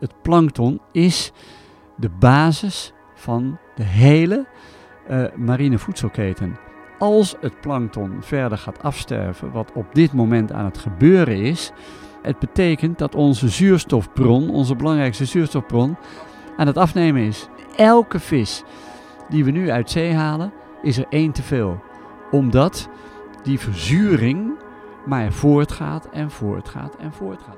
het plankton is de basis van de hele uh, marine voedselketen. Als het plankton verder gaat afsterven, wat op dit moment aan het gebeuren is, het betekent dat onze zuurstofbron, onze belangrijkste zuurstofbron, aan het afnemen is. Elke vis die we nu uit zee halen, is er één te veel. Omdat die verzuring maar voortgaat en voortgaat en voortgaat.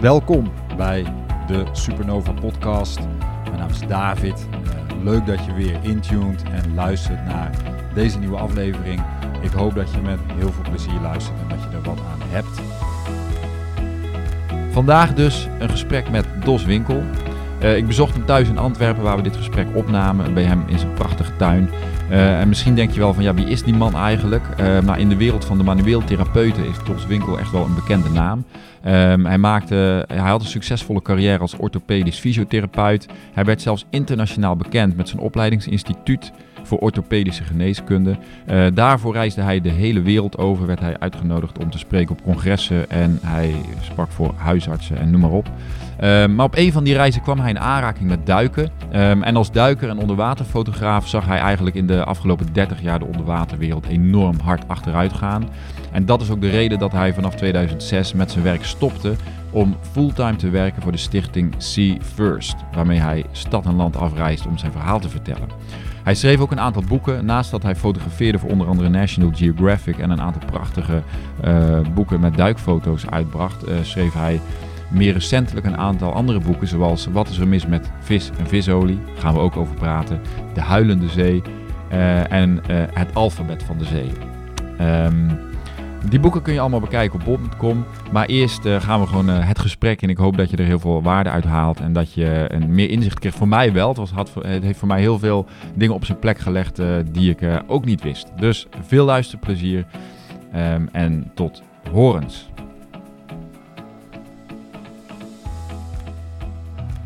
Welkom bij de Supernova Podcast. Mijn naam is David. Uh, leuk dat je weer intuned en luistert naar deze nieuwe aflevering. Ik hoop dat je met heel veel plezier luistert en dat je er wat aan hebt. Vandaag dus een gesprek met Dos Winkel. Uh, ik bezocht hem thuis in Antwerpen waar we dit gesprek opnamen. Bij hem in zijn prachtige tuin. Uh, en misschien denk je wel van ja, wie is die man eigenlijk? Uh, in de wereld van de manueel therapeuten is Dos Winkel echt wel een bekende naam. Um, hij, maakte, hij had een succesvolle carrière als orthopedisch fysiotherapeut. Hij werd zelfs internationaal bekend met zijn opleidingsinstituut voor orthopedische geneeskunde. Uh, daarvoor reisde hij de hele wereld over, werd hij uitgenodigd om te spreken op congressen en hij sprak voor huisartsen en noem maar op. Um, maar op een van die reizen kwam hij in aanraking met duiken. Um, en als duiker en onderwaterfotograaf zag hij eigenlijk in de afgelopen 30 jaar de onderwaterwereld enorm hard achteruit gaan. En dat is ook de reden dat hij vanaf 2006 met zijn werk stopte om fulltime te werken voor de stichting Sea First, waarmee hij stad en land afreist om zijn verhaal te vertellen. Hij schreef ook een aantal boeken, naast dat hij fotografeerde voor onder andere National Geographic en een aantal prachtige uh, boeken met duikfoto's uitbracht, uh, schreef hij meer recentelijk een aantal andere boeken, zoals Wat is er mis met vis en visolie, daar gaan we ook over praten, De Huilende Zee uh, en Het Alfabet van de Zee. Um, die boeken kun je allemaal bekijken op bol.com. Maar eerst uh, gaan we gewoon uh, het gesprek in. Ik hoop dat je er heel veel waarde uit haalt en dat je een meer inzicht krijgt. Voor mij wel. Het, was, had, het heeft voor mij heel veel dingen op zijn plek gelegd uh, die ik ook niet wist. Dus veel luisterplezier um, en tot horens.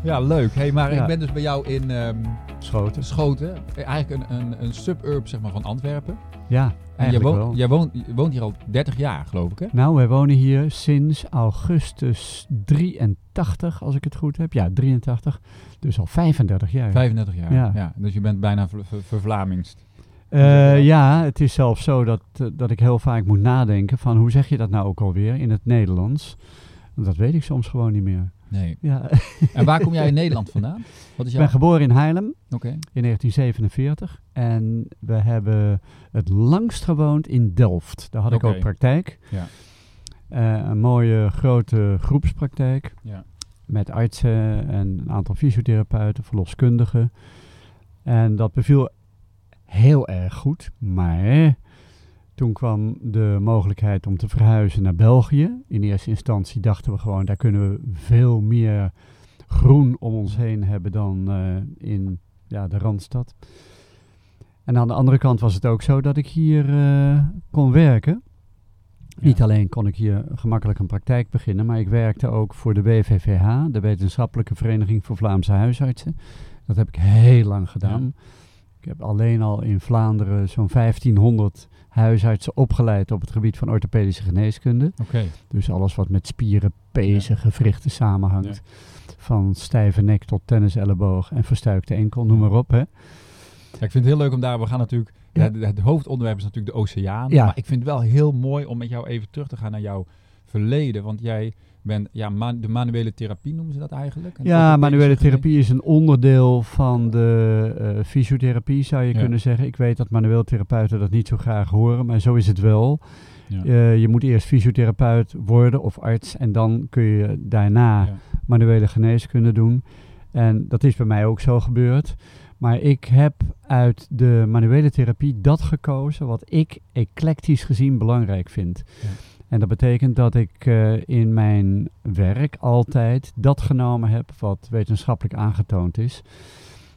Ja, leuk. Hey, maar ja. ik ben dus bij jou in um, Schoten. Schoten. Eigenlijk een, een, een suburb zeg maar, van Antwerpen. Ja. En jij, woont, jij woont, je woont hier al 30 jaar, geloof ik, hè? Nou, wij wonen hier sinds augustus 83, als ik het goed heb. Ja, 83. Dus al 35 jaar. 35 jaar, ja. ja. Dus je bent bijna ver, ver, vervlamingst. Uh, ja, het is zelfs zo dat, uh, dat ik heel vaak moet nadenken van hoe zeg je dat nou ook alweer in het Nederlands. Dat weet ik soms gewoon niet meer. Nee. Ja. En waar kom jij in Nederland vandaan? Wat is jouw... Ik ben geboren in Haarlem okay. in 1947. En we hebben het langst gewoond in Delft. Daar had okay. ik ook praktijk. Ja. Uh, een mooie grote groepspraktijk. Ja. Met artsen en een aantal fysiotherapeuten, verloskundigen. En dat beviel heel erg goed. Maar toen kwam de mogelijkheid om te verhuizen naar België. In eerste instantie dachten we gewoon, daar kunnen we veel meer groen om ons heen hebben dan uh, in ja, de Randstad. En aan de andere kant was het ook zo dat ik hier uh, kon werken. Ja. Niet alleen kon ik hier gemakkelijk een praktijk beginnen, maar ik werkte ook voor de WVVH, de Wetenschappelijke Vereniging voor Vlaamse Huisartsen. Dat heb ik heel lang gedaan. Ja. Ik heb alleen al in Vlaanderen zo'n 1500 huisartsen opgeleid op het gebied van orthopedische geneeskunde. Okay. Dus alles wat met spieren, pezen, ja. gewrichten samenhangt. Ja. Van stijve nek tot tenniselleboog en verstuikte enkel, noem maar op. Hè. Ja, ik vind het heel leuk om daar, we gaan natuurlijk, ja. het, het, hoofdonderwerp is natuurlijk de oceaan. Ja. Maar ik vind het wel heel mooi om met jou even terug te gaan naar jouw verleden. Want jij bent, ja, man, de manuele therapie noemen ze dat eigenlijk? En ja, manuele therapie is een onderdeel van de uh, fysiotherapie, zou je ja. kunnen zeggen. Ik weet dat manueel therapeuten dat niet zo graag horen, maar zo is het wel. Ja. Uh, je moet eerst fysiotherapeut worden of arts en dan kun je daarna ja. manuele geneeskunde doen. En dat is bij mij ook zo gebeurd. Maar ik heb uit de manuele therapie dat gekozen wat ik eclectisch gezien belangrijk vind. Ja. En dat betekent dat ik uh, in mijn werk altijd dat genomen heb wat wetenschappelijk aangetoond is.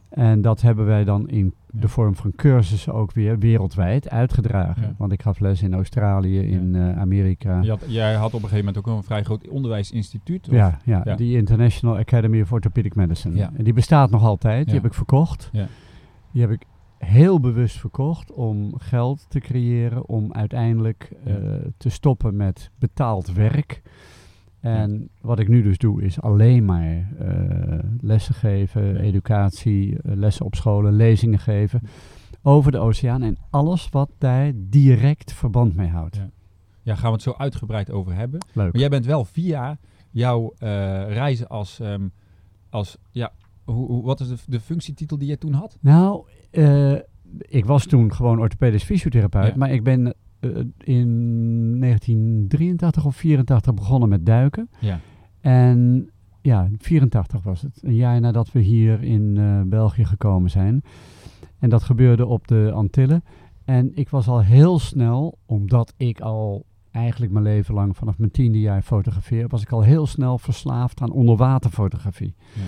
En dat hebben wij dan in ja. de vorm van cursussen ook weer wereldwijd uitgedragen. Ja. Want ik gaf les in Australië, in ja. uh, Amerika. Had, jij had op een gegeven moment ook een vrij groot onderwijsinstituut? Ja, ja, ja, die International Academy of Orthopedic Medicine. En die bestaat nog altijd, die heb ik verkocht. Die heb ik heel bewust verkocht om geld te creëren, om uiteindelijk uh, te stoppen met betaald werk. En wat ik nu dus doe, is alleen maar eh, lessen geven, educatie, eh, lessen op scholen, lezingen geven over de oceaan en alles wat daar direct verband mee houdt. Ja. Ja, gaan we het zo uitgebreid over hebben. Leuk. Maar jij bent wel via jouw eh, reizen als, ehm, als ja, hoe, hoe, wat is de, de functietitel die je toen had? Nou, eh, ik was toen gewoon orthopedisch fysiotherapeut, Ja. maar ik ben eh, in 1983 of 84 begonnen met duiken. Ja. En ja, 84 was het. Een jaar nadat we hier in eh, België gekomen zijn. En dat gebeurde op de Antillen. En ik was al heel snel, omdat ik al eigenlijk mijn leven lang vanaf mijn tiende jaar fotografeer, was ik al heel snel verslaafd aan onderwaterfotografie. Ja.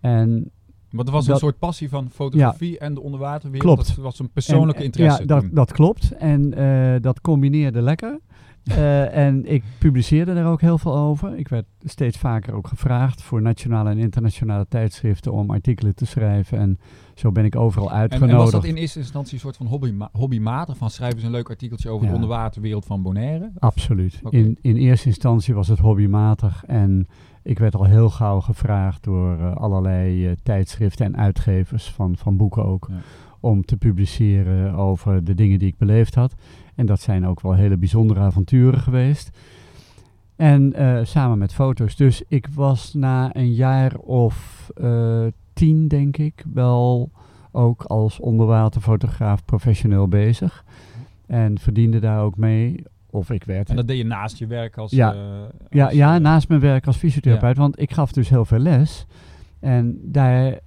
En Want er was Dat- een soort passie van fotografie en de onderwaterwereld. Klopt. Dat was een persoonlijke en, interesse. Ja, dat, dat klopt. En eh, dat combineerde lekker. Eh, en ik publiceerde daar ook heel veel over. Ik werd steeds vaker ook gevraagd voor nationale en internationale tijdschriften om artikelen te schrijven. En zo ben ik overal en, uitgenodigd. en was dat in eerste instantie een soort van hobbyma hobbymatig? Van schrijven ze een leuk artikeltje over Ja. de onderwaterwereld van Bonaire? Absoluut. In, in eerste instantie was het hobbymatig en ik werd al heel gauw gevraagd door eh, allerlei eh, tijdschriften en uitgevers van, van boeken ook. Ja. Om te publiceren over de dingen die ik beleefd had. En dat zijn ook wel hele bijzondere avonturen geweest. En eh, samen met foto's. Dus ik was na een jaar of eh, tien, denk ik, wel ook als onderwaterfotograaf professioneel bezig. En verdiende daar ook mee. Of ik werd En dat deed je naast je werk als... Ja. eh, ja, als, ja, naast mijn werk als fysiotherapeut, want ik gaf dus heel veel les. En daar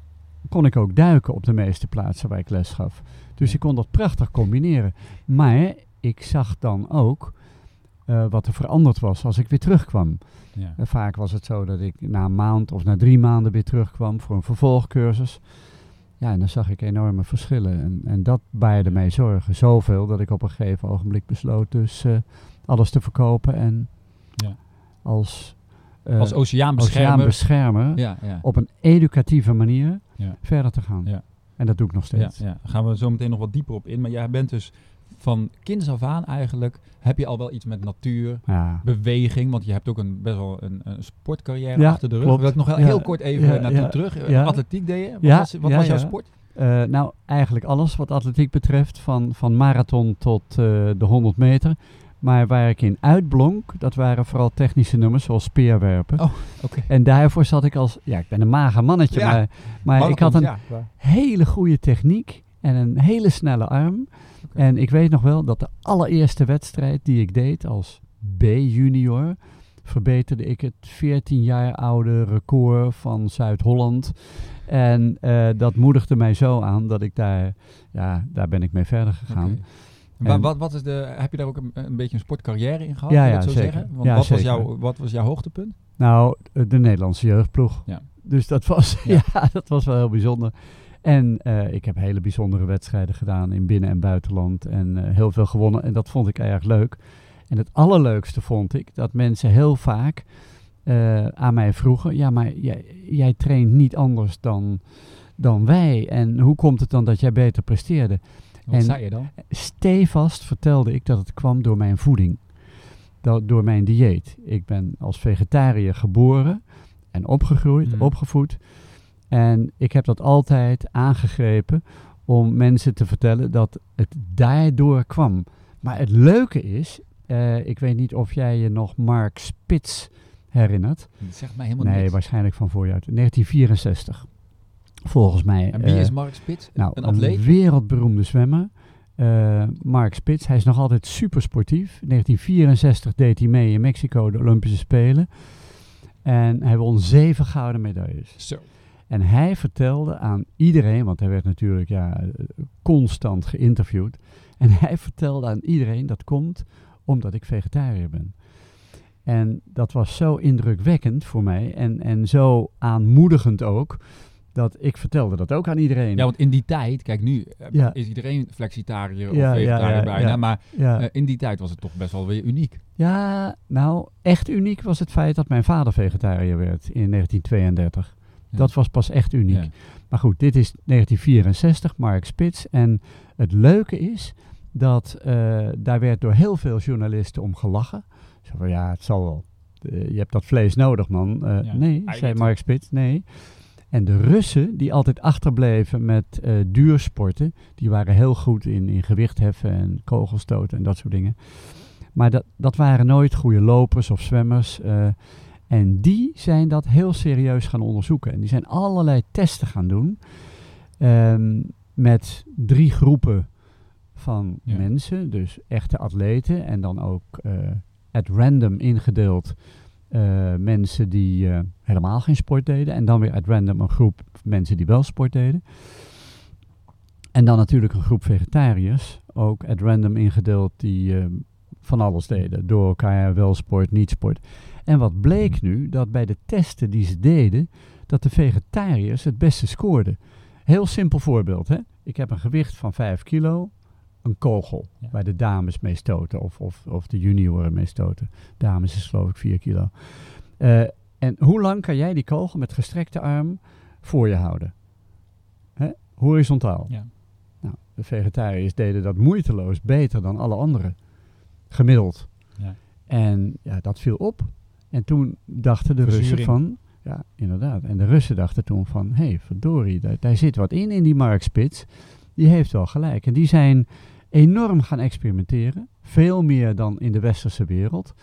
kon ik ook duiken op de meeste plaatsen waar ik les gaf. Dus ik kon dat prachtig combineren. Maar ik zag dan ook eh, wat er veranderd was als ik weer terugkwam. ja. En vaak was het zo dat ik na een maand of na drie maanden weer terugkwam voor een vervolgcursus. Ja, en dan zag ik enorme verschillen. En, en dat baarde mij zorgen. Zoveel dat ik op een gegeven ogenblik besloot dus eh, alles te verkopen en Ja. als, eh, Als oceaanbeschermer. oceaanbeschermer ja, op een educatieve manier verder te gaan. Ja. En dat doe ik nog steeds. ja, daar gaan we zo meteen nog wat dieper op in. Maar jij bent dus van kinds af aan eigenlijk, heb je al wel iets met natuur, Ja. beweging, want je hebt ook een, best wel een, een sportcarrière Ja, achter de rug. klopt. Wil ik nog heel kort even naartoe terug. Atletiek deed je? Wat was, wat was jouw sport? Eh, nou, eigenlijk alles wat atletiek betreft, van, van marathon tot eh, de 100 meter. Maar waar ik in uitblonk, dat waren vooral technische nummers, zoals speerwerpen. Oh. En daarvoor zat ik als, ja, ik ben een mager mannetje, Ja, maar, maar ik had een Ja, hele goede techniek en een hele snelle arm. En ik weet nog wel dat de allereerste wedstrijd die ik deed als B-junior, verbeterde ik het 14 jaar oude record van Zuid-Holland. En eh, dat moedigde mij zo aan dat ik daar, ja, daar ben ik mee verder gegaan. En- wat, wat is de, heb je daar ook een, een beetje een sportcarrière in gehad? Ja, ja, dat zo zeker. zeggen? Want Ja, wat, was jouw, wat was jouw hoogtepunt? Nou, eh, de Nederlandse jeugdploeg. Ja. Dus dat was, Ja. ja. dat was wel heel bijzonder. En eh, ik heb hele bijzondere wedstrijden gedaan in binnen- en buitenland. En eh, heel veel gewonnen. En dat vond ik erg leuk. En het allerleukste vond ik dat mensen heel vaak eh, aan mij vroegen: Ja, maar jij, jij traint niet anders dan, dan wij. En hoe komt het dan dat jij beter presteerde? Wat En- zei je dan? Stevast vertelde ik dat het kwam door mijn voeding. Dat, door mijn dieet. Ik ben als vegetariër geboren en opgegroeid, Mhm. opgevoed. En ik heb dat altijd aangegrepen om mensen te vertellen dat het daardoor kwam. Maar het leuke is, eh, ik weet niet of jij je nog Mark Spitz herinnert. Dat zegt mij helemaal Nee, niks. waarschijnlijk van voor je uit. 1964. Volgens mij. En wie eh, is Mark Spitz? nou, een atleet? wereldberoemde zwemmer. Eh, Mark Spitz. Hij is nog altijd super sportief. In 1964 deed hij mee in Mexico de Olympische Spelen. En hij won zeven gouden medailles. Zo. En hij vertelde aan iedereen, want hij werd natuurlijk ja, eh, constant geïnterviewd. En hij vertelde aan iedereen dat komt omdat ik vegetariër ben. En dat was zo indrukwekkend voor mij en, en zo aanmoedigend ook, dat ik vertelde dat ook aan iedereen. Ja, want in die tijd, kijk nu eh, Ja. is iedereen flexitariër of Ja, vegetariër ja, bijna, maar eh, in die tijd was het toch best wel weer uniek. Ja, nou, echt uniek was het feit dat mijn vader vegetariër werd in 1932. Dat was pas echt uniek. Maar goed, dit is 1964, Mark Spitz. En het leuke is dat eh, daar werd door heel veel journalisten om gelachen. Zo van, ja, het zal wel. je hebt dat vlees nodig, man. Ja, Nee, zei. Mark Spitz, nee. En de Russen, die altijd achterbleven met eh, duursporten, die waren heel goed in, in gewichtheffen en kogelstoten en dat soort dingen. Maar dat, dat waren nooit goede lopers of zwemmers. En die zijn dat heel serieus gaan onderzoeken. En die zijn allerlei testen gaan doen ehm, met drie groepen van Ja. mensen, dus echte atleten en dan ook eh, at random ingedeeld eh, mensen die eh, helemaal geen sport deden en dan weer at random een groep mensen die wel sport deden. En dan natuurlijk een groep vegetariërs, ook at random ingedeeld die van alles deden, door elkaar wel sport, niet sport. En wat bleek nu, dat bij de testen die ze deden, dat de vegetariërs het beste scoorden. Heel simpel voorbeeld, hè. Ik heb een gewicht van 5 kilo, een kogel, Ja. waar de dames mee stoten, of, of, of de junioren mee stoten. Dames is geloof ik 4 kilo. Eh, en hoe lang kan jij die kogel met gestrekte arm voor je houden? Hè? Horizontaal. Ja. Nou, de vegetariërs deden dat moeiteloos beter dan alle anderen. Gemiddeld. Ja. En ja, dat viel op. En toen dachten de Russen van... Ja, inderdaad. En de Russen dachten toen van... Hé, hey, verdorie, daar, daar zit wat in, in die Mark Spitz. Die heeft wel gelijk. En die zijn enorm gaan experimenteren. Veel meer dan in de westerse wereld.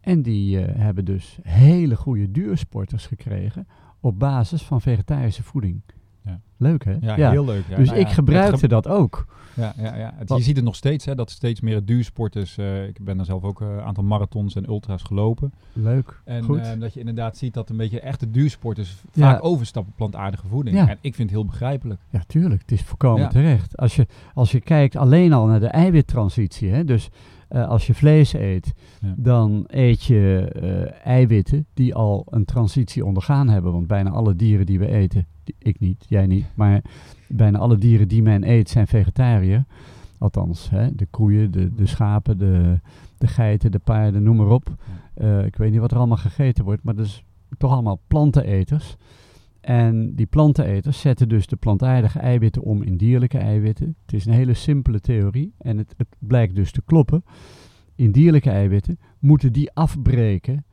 En die eh, hebben dus hele goede duursporters gekregen... op basis van vegetarische voeding. Ja. Leuk, hè? Ja, heel leuk. Ja, dus nou ik gebruikte ge- dat ook. Ja, ja, ja. Het- je ziet het nog steeds, hè, dat steeds meer duursporters... eh ik ben er zelf ook eh, een aantal marathons en ultra's gelopen. Leuk. En Goed. eh, dat je inderdaad ziet dat een beetje echte duursporters Ja. vaak overstappen op plantaardige voeding. Ja. En ik vind het heel begrijpelijk. Ja, tuurlijk. Het is volkomen Ja. terecht. Als je, als je kijkt alleen al naar de eiwittransitie, hè, dus eh, als je vlees eet, Ja. dan eet je eh, eiwitten die al een transitie ondergaan hebben. Want bijna alle dieren die we eten, die- ik niet, jij niet, maar bijna alle dieren die men eet zijn vegetariër. Althans, hè, de koeien, de, de schapen, de, de geiten, de paarden, noem maar op. Eh, ik weet niet wat er allemaal gegeten wordt, maar dat is toch allemaal planteneters. En die planteneters zetten dus de plantaardige eiwitten om in dierlijke eiwitten. Het is een hele simpele theorie en het, het blijkt dus te kloppen. In dierlijke eiwitten moeten die afbreken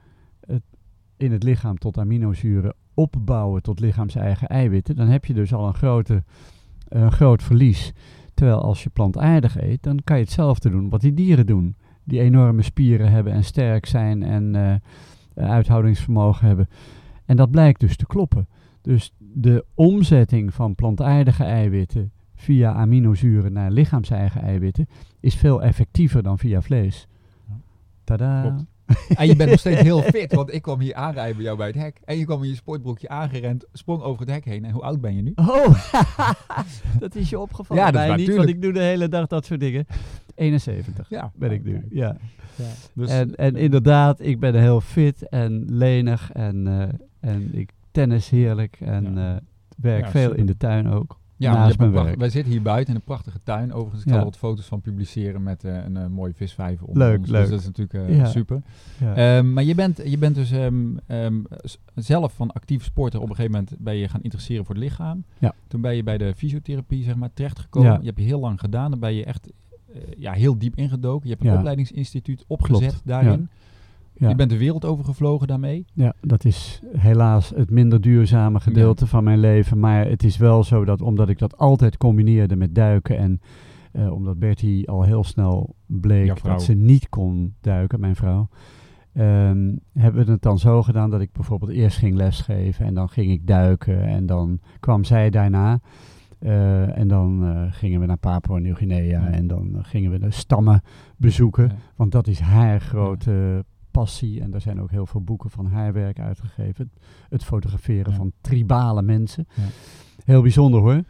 in het lichaam tot aminozuren opbouwen tot lichaams-eigen eiwitten. Dan heb je dus al een, grote, een groot verlies. Terwijl als je plantaardig eet, dan kan je hetzelfde doen wat die dieren doen. Die enorme spieren hebben en sterk zijn en eh, uithoudingsvermogen hebben. En dat blijkt dus te kloppen. Dus de omzetting van plantaardige eiwitten via aminozuren naar lichaams-eigen eiwitten is veel effectiever dan via vlees. Ja. Tada. Klopt. En je bent nog steeds heel fit, want ik kwam hier aanrijden bij jou bij het hek. En je kwam in je sportbroekje aangerend, sprong over het hek heen. En hoe oud ben je nu? Oh, dat is je opgevallen. Ja, dat is niet, want ik doe de hele dag dat soort dingen. 71 Ja, ben ik nu, ja. Dus, en, en inderdaad, ik ben heel fit en lenig en, eh, en ik tennis heerlijk en Ja. eh, werk Ja, veel super. in de tuin ook. ja, naast mijn werk. wij zitten hier buiten in een prachtige tuin. Overigens, ik Ja. zal er wat foto's van publiceren met eh, een eh, mooie visvijver onder Leuk, ons. leuk. Dus dat is natuurlijk super. Ehm, maar je bent, je bent dus ehm, ehm, zelf van actief sporten. Op een gegeven moment ben je gaan interesseren voor het lichaam. Ja. Toen ben je bij de fysiotherapie zeg maar, terechtgekomen. Ja. Je hebt je heel lang gedaan. Dan ben je echt ja, heel diep ingedoken. Je hebt een opleidingsinstituut opgezet Klopt, daarin. Ja. Je bent de wereld overgevlogen daarmee. Ja, dat is helaas het minder duurzame gedeelte van mijn leven. Maar het is wel zo dat omdat ik dat altijd combineerde met duiken en eh, omdat Bertie al heel snel bleek dat ze niet kon duiken, mijn vrouw, ehm, hebben we het dan zo gedaan dat ik bijvoorbeeld eerst ging lesgeven en dan ging ik duiken en dan kwam zij daarna. Eh, en dan eh, gingen we naar Papua Nieuw-Guinea Ja. en dan gingen we de stammen bezoeken. Ja. Want dat is haar grote passie. En er zijn ook heel veel boeken van haar werk uitgegeven. Het, fotograferen Ja. van tribale mensen. Ja. Heel bijzonder hoor.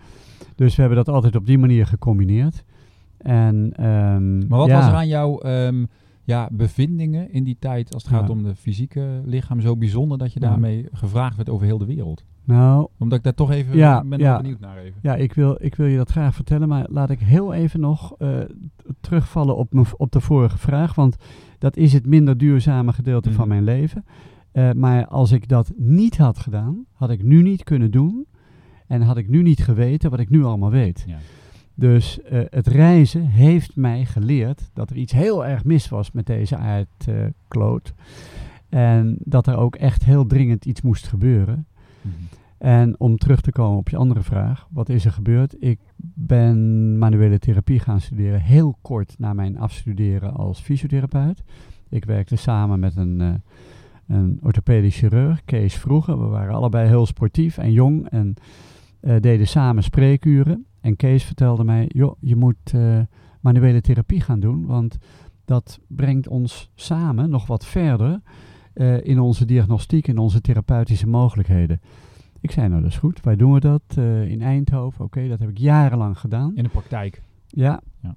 Dus we hebben dat altijd op die manier gecombineerd. En, ehm, Maar wat ja, was er aan jouw ehm, ja, bevindingen in die tijd als het gaat om de fysieke lichaam zo bijzonder dat je daarmee gevraagd werd over heel de wereld? Nou, Omdat ik daar toch even Ja, ben ja. benieuwd naar even. ja, ik wil, ik wil je dat graag vertellen. Maar laat ik heel even nog eh, terugvallen op, op de vorige vraag. Want dat is het minder duurzame gedeelte van Mhm. mijn leven. Eh, maar als ik dat niet had gedaan, had ik nu niet kunnen doen. En had ik nu niet geweten wat ik nu allemaal weet. Ja. Dus eh, het reizen heeft mij geleerd dat er iets heel erg mis was met deze aardkloot. En dat er ook echt heel dringend iets moest gebeuren. Mhm. En om terug te komen op je andere vraag, wat is er gebeurd? Ik ben manuele therapie gaan studeren heel kort na mijn afstuderen als fysiotherapeut. Ik werkte samen met een, eh, een orthopedisch chirurg, Kees Vroeger. We waren allebei heel sportief en jong en eh, deden samen spreekuren. En Kees vertelde mij, joh, je moet eh, manuele therapie gaan doen, want dat brengt ons samen nog wat verder in onze diagnostiek, in onze therapeutische mogelijkheden. Ik zei, nou dat is goed, wij doen we dat eh, in Eindhoven. Oké, dat heb ik jarenlang gedaan. In de praktijk. Ja, Ja.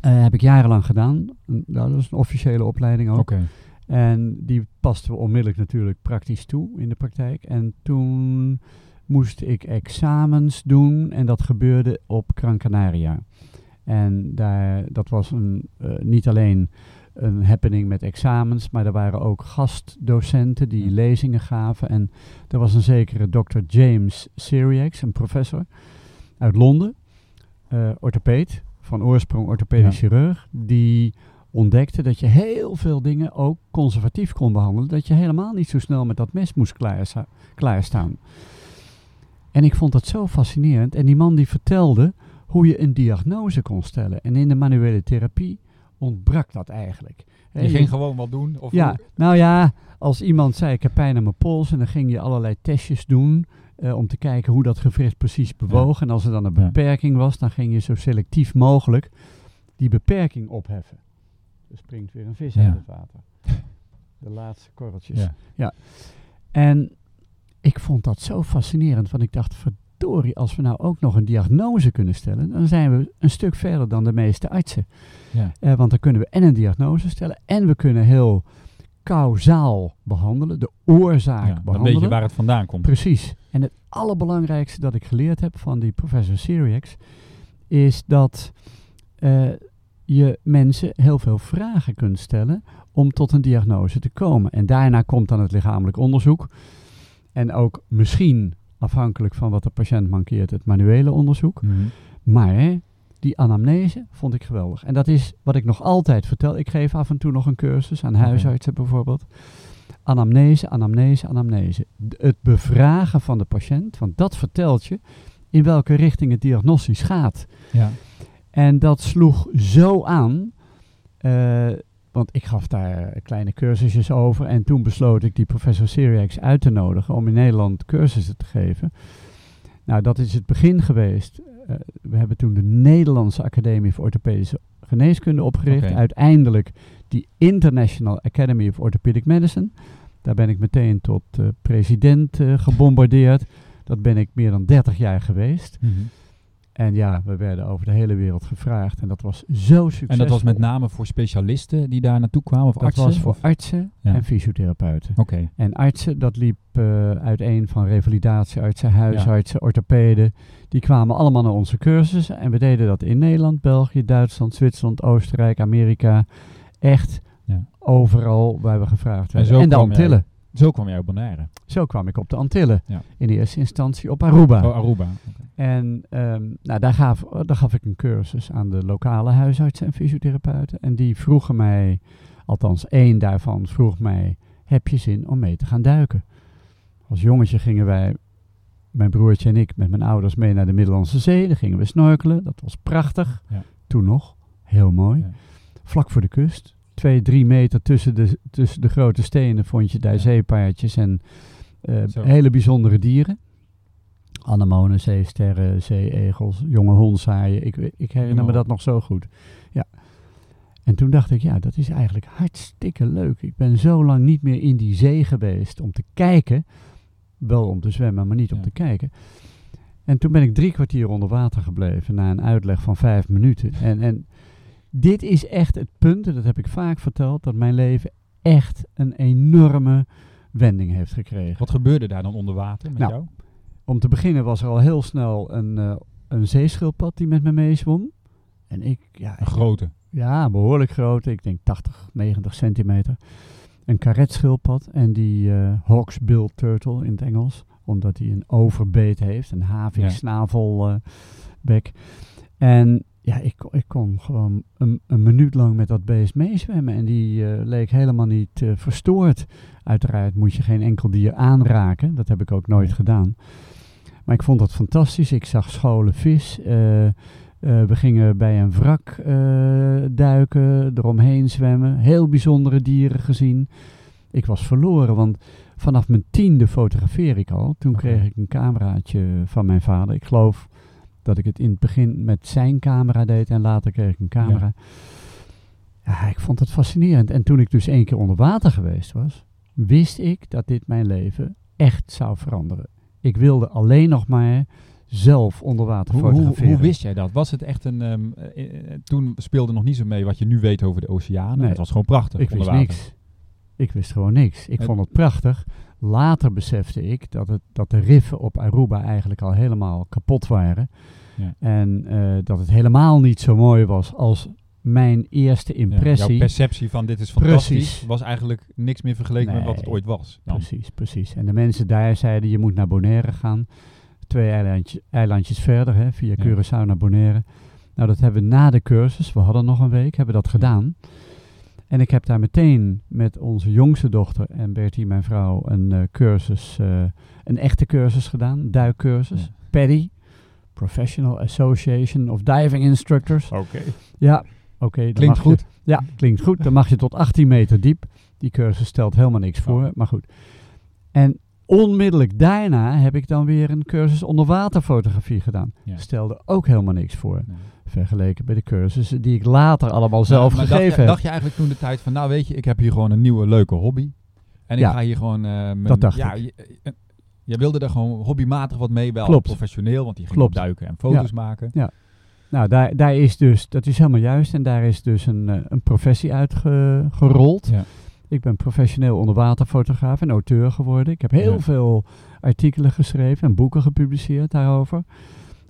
Eh, heb ik jarenlang gedaan. Nou, dat is een officiële opleiding ook. Oké. En die pasten we onmiddellijk natuurlijk praktisch toe in de praktijk. En toen moest ik examens doen en dat gebeurde op Gran Canaria. En daar, dat was een, eh, niet alleen een happening met examens, maar er waren ook gastdocenten die lezingen gaven. En er was een zekere Dr. James Syriax, een professor uit Londen, eh orthopeed, van oorsprong orthopedisch Ja. chirurg, die ontdekte dat je heel veel dingen ook conservatief kon behandelen. Dat je helemaal niet zo snel met dat mes moest klaarsta- klaarstaan. En ik vond dat zo fascinerend. En die man die vertelde hoe je een diagnose kon stellen. En in de manuele therapie ontbrak dat eigenlijk. Je ging gewoon wat doen? Of ja, hoe? nou ja, als iemand zei ik heb pijn aan mijn pols en dan ging je allerlei testjes doen eh, om te kijken hoe dat gewricht precies bewoog. En als er dan een Ja. beperking was, dan ging je zo selectief mogelijk die beperking opheffen. Er springt weer een vis Ja. uit het water. De laatste korreltjes. Ja. En ik vond dat zo fascinerend, want ik dacht, verdorie, als we nou ook nog een diagnose kunnen stellen, dan zijn we een stuk verder dan de meeste artsen. Ja. Eh, want dan kunnen we en een diagnose stellen en we kunnen heel kausaal behandelen, de oorzaak Ja, behandelen. weet je waar het vandaan komt. Precies. En het allerbelangrijkste dat ik geleerd heb van die professor Syriax is dat eh, je mensen heel veel vragen kunt stellen om tot een diagnose te komen. En daarna komt dan het lichamelijk onderzoek. En ook misschien, afhankelijk van wat de patiënt mankeert, het manuele onderzoek. Mhm. Maar die anamnese vond ik geweldig. En dat is wat ik nog altijd vertel. Ik geef af en toe nog een cursus aan huisartsen bijvoorbeeld. Anamnese, anamnese, anamnese. D- het bevragen van de patiënt, want dat vertelt je in welke richting het diagnostisch gaat. Ja. En dat sloeg zo aan, eh, want ik gaf daar kleine cursusjes over. En toen besloot ik die professor Syriax uit te nodigen om in Nederland cursussen te geven. Nou, dat is het begin geweest. Eh, we hebben toen de Nederlandse Academie voor Orthopedische Geneeskunde opgericht. Uiteindelijk die International Academy of Orthopedic Medicine. Daar ben ik meteen tot eh, president eh, gebombardeerd. Dat ben ik meer dan 30 jaar geweest. Mhm. En ja, we werden over de hele wereld gevraagd. En dat was zo succesvol. En dat was met name voor specialisten die daar naartoe kwamen? Of Dat artsen? was voor Of- artsen Ja. en fysiotherapeuten. Oké. En artsen, dat liep eh uiteen van revalidatieartsen, huisartsen, orthopeden. Die kwamen allemaal naar onze cursussen. En we deden dat in Nederland, België, Duitsland, Zwitserland, Oostenrijk, Amerika. Echt Ja. overal waar we gevraagd werden. En, de Antillen. Zo kwam jij op Bonaire. Zo kwam ik op de Antillen. Ja. In eerste instantie op Aruba. Oh, Aruba. En ehm, nou, daar, gaf, daar gaf ik een cursus aan de lokale huisartsen en fysiotherapeuten. En die vroegen mij, althans één daarvan vroeg mij, heb je zin om mee te gaan duiken? Als jongetje gingen wij, mijn broertje en ik, met mijn ouders mee naar de Middellandse Zee. Daar gingen we snorkelen, dat was prachtig. Ja. Toen nog, heel mooi. Ja. Vlak voor de kust. Twee, drie meter tussen de, tussen de grote stenen vond je daar Ja. zeepaardjes en eh, hele bijzondere dieren. Anemonen, zeesterren, zeeegels, jonge hondzaaien. Ik, ik herinner me Helemaal. dat nog zo goed. Ja. En toen dacht ik, ja, dat is eigenlijk hartstikke leuk. Ik ben zo lang niet meer in die zee geweest om te kijken. Wel om te zwemmen, maar niet om te kijken. En toen ben ik drie kwartier onder water gebleven na een uitleg van vijf minuten. En, en dit is echt het punt, en dat heb ik vaak verteld, dat mijn leven echt een enorme wending heeft gekregen. Wat gebeurde daar dan onder water met Nou, jou? Om te beginnen was er al heel snel een, eh, een zeeschildpad die met me meezwom. En ik, ja, Een grote. ja, behoorlijk groot. Ik denk 80, 90 centimeter. Een karetschildpad en die eh hawksbill turtle in het Engels. Omdat hij een overbeet heeft, een haviksnavelbek. en ja, ik, kon- ik kon gewoon een, een minuut lang met dat beest meezwemmen. En die eh, leek helemaal niet eh, verstoord. Uiteraard moet je geen enkel dier aanraken. Dat heb ik ook nooit gedaan. Maar ik vond dat fantastisch. Ik zag scholen vis. eh, eh, we gingen bij een wrak eh, duiken, eromheen zwemmen. Heel bijzondere dieren gezien. Ik was verloren, want vanaf mijn tiende fotografeer ik al. Toen kreeg ik een cameraatje van mijn vader. Ik geloof dat ik het in het begin met zijn camera deed en later kreeg ik een camera. Ja. ik vond het fascinerend. En toen ik dus één keer onder water geweest was, wist ik dat dit mijn leven echt zou veranderen. Ik wilde alleen nog maar zelf onder water Hoe, fotograferen. hoe wist jij dat? Was het echt een... ehm, eh, eh, toen speelde nog niet zo mee wat je nu weet over de oceaan. Nee. Het was gewoon prachtig Ik wist water. niks. Ik wist gewoon niks. Ik Het- vond het prachtig. Later besefte ik dat, het, dat de riffen op Aruba eigenlijk al helemaal kapot waren. Ja. En eh, dat het helemaal niet zo mooi was als mijn eerste Ja, impressie. jouw perceptie van dit is fantastisch Precies. was eigenlijk niks meer vergeleken met wat het ooit was. Dan. Precies, precies. En de mensen daar zeiden, je moet naar Bonaire gaan. Twee eilandje, eilandjes verder, hè, via Ja. Curaçao naar Bonaire. Nou, dat hebben we na de cursus, we hadden nog een week, hebben dat gedaan. En ik heb daar meteen met onze jongste dochter en Bertie, mijn vrouw, een eh, cursus, eh, een echte cursus gedaan, duikcursus. Ja. PADI, Professional Association of Diving Instructors. Oké. Ja, oké. dan Klinkt je- goed. ja, klinkt goed. Dan mag je tot 18 meter diep. Die cursus stelt helemaal niks voor, Oh. maar goed. En onmiddellijk daarna heb ik dan weer een cursus onderwaterfotografie gedaan. Ja. Stelde ook helemaal niks voor. Nee. Vergeleken bij de cursussen die ik later allemaal zelf Maar- maar gegeven dacht, je, heb. dacht je eigenlijk toen de tijd van, nou weet je, ik heb hier gewoon een nieuwe leuke hobby. En ik Ja. ga hier gewoon... eh, mijn- Dat dacht ja, ik. Je, eh, je wilde er gewoon hobbymatig wat mee, wel Klopt. professioneel, want die ging Klopt. duiken en foto's maken. Nou, daar, daar is dus, dat is helemaal juist. En daar is dus een, eh, een professie uitgerold. Ja. Ik ben professioneel onderwaterfotograaf en auteur geworden. Ik heb heel Ja. veel artikelen geschreven en boeken gepubliceerd daarover.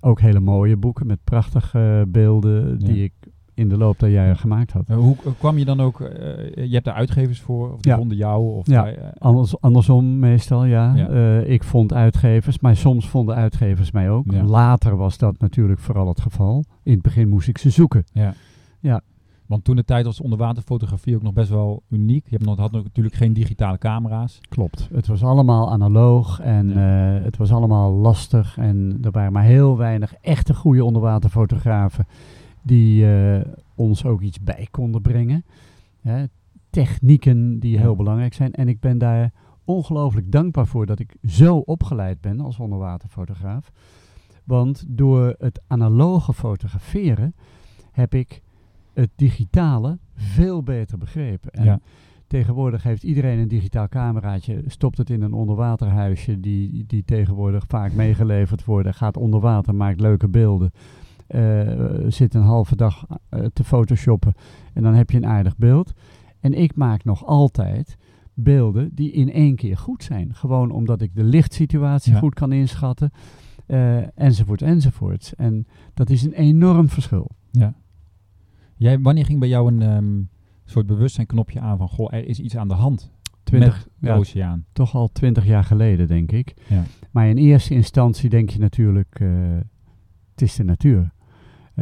Ook hele mooie boeken met prachtige beelden die ik in de loop der jaren gemaakt had. Eh, hoe eh, kwam je dan ook... eh, je hebt daar uitgevers voor, of die Ja. vonden jou? Of Ja. bij, eh, Anders, andersom meestal, ja. Ja. Eh, ik vond uitgevers, maar soms vonden uitgevers mij ook. Ja. Later was dat natuurlijk vooral het geval. In het begin moest ik ze zoeken. Ja. Ja. Want toen de tijd was onderwaterfotografie ook nog best wel uniek. Je hebt nog, had natuurlijk geen digitale camera's. Klopt. Het was allemaal analoog en Ja. eh, het was allemaal lastig. En er waren maar heel weinig echte goede onderwaterfotografen die eh, ons ook iets bij konden brengen. Hè, technieken die heel belangrijk zijn. En ik ben daar ongelooflijk dankbaar voor dat ik zo opgeleid ben als onderwaterfotograaf. Want door het analoge fotograferen heb ik het digitale veel beter begrepen. En Ja. Tegenwoordig heeft iedereen een digitaal cameraatje, stopt het in een onderwaterhuisje die, die tegenwoordig vaak meegeleverd worden, gaat onder water, maakt leuke beelden, zit een halve dag eh, te photoshoppen en dan heb je een aardig beeld. En ik maak nog altijd beelden die in één keer goed zijn. Gewoon omdat ik de lichtsituatie Ja. goed kan inschatten, eh, enzovoort, enzovoort. En dat is een enorm verschil. Ja. Jij, wanneer ging bij jou een ehm, soort bewustzijnknopje aan van, goh, er is iets aan de hand 20, met de ja, oceaan? toch al twintig jaar geleden, denk ik. Ja. Maar in eerste instantie denk je natuurlijk, eh, het is de natuur.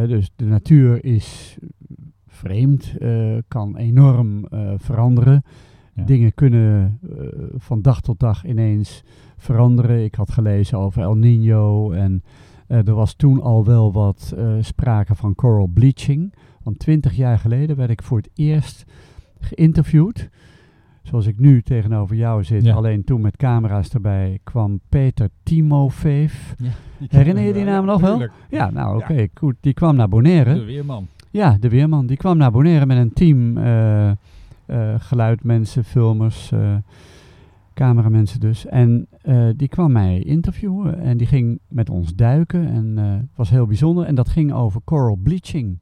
Dus de natuur is vreemd, eh, kan enorm eh, veranderen. Ja. Dingen kunnen eh, van dag tot dag ineens veranderen. Ik had gelezen over El Nino en er was toen al wel wat sprake van coral bleaching. Want twintig jaar geleden werd ik voor het eerst geïnterviewd. Zoals ik nu tegenover jou zit, Ja. alleen toen met camera's erbij, kwam Peter Timofeef. Ja. Herinner je die naam nog wel? Ja, nou oké, goed. Die kwam naar Bonaire. De weerman. Ja, de weerman. Die kwam naar Bonaire met een team eh, eh, geluidmensen, filmers, eh, cameramensen dus. En die kwam mij interviewen en die ging met ons duiken en was heel bijzonder. En dat ging over coral bleaching,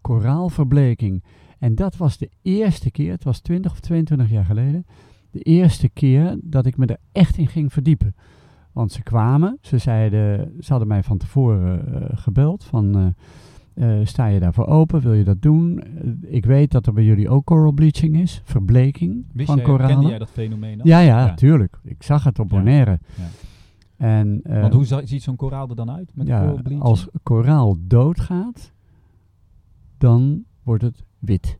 koraalverbleking. En dat was de eerste keer, het was 20 of 22 jaar geleden, de eerste keer dat ik me er echt in ging verdiepen. Want ze kwamen, ze zeiden, ze hadden mij van tevoren eh, gebeld van... eh, eh, sta je daarvoor open? Wil je dat doen? Ik weet dat er bij jullie ook coral bleaching is, verbleking Wist van jij, koralen. kende jij dat fenomeen al? ja, ja, Ja. tuurlijk. Ik zag het op. Bonaire. Ja. En, Want hoe ziet zo'n koraal er dan uit? Met ja, coral bleaching? als koraal doodgaat, dan wordt het wit.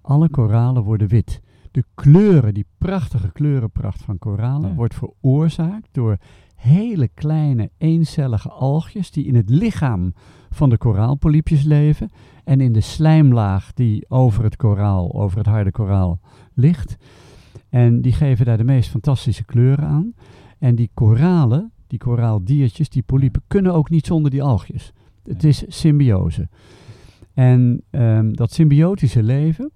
Alle koralen worden wit. De kleuren, die prachtige kleurenpracht van koralen, Ja. wordt veroorzaakt door hele kleine eencellige algjes die in het lichaam van de koraalpolypjes leven en in de slijmlaag die over het koraal, over het harde koraal ligt. En die geven daar de meest fantastische kleuren aan. En die koralen, die koraaldiertjes, die polypen, kunnen ook niet zonder die algjes. Het is symbiose. En ehm, dat symbiotische leven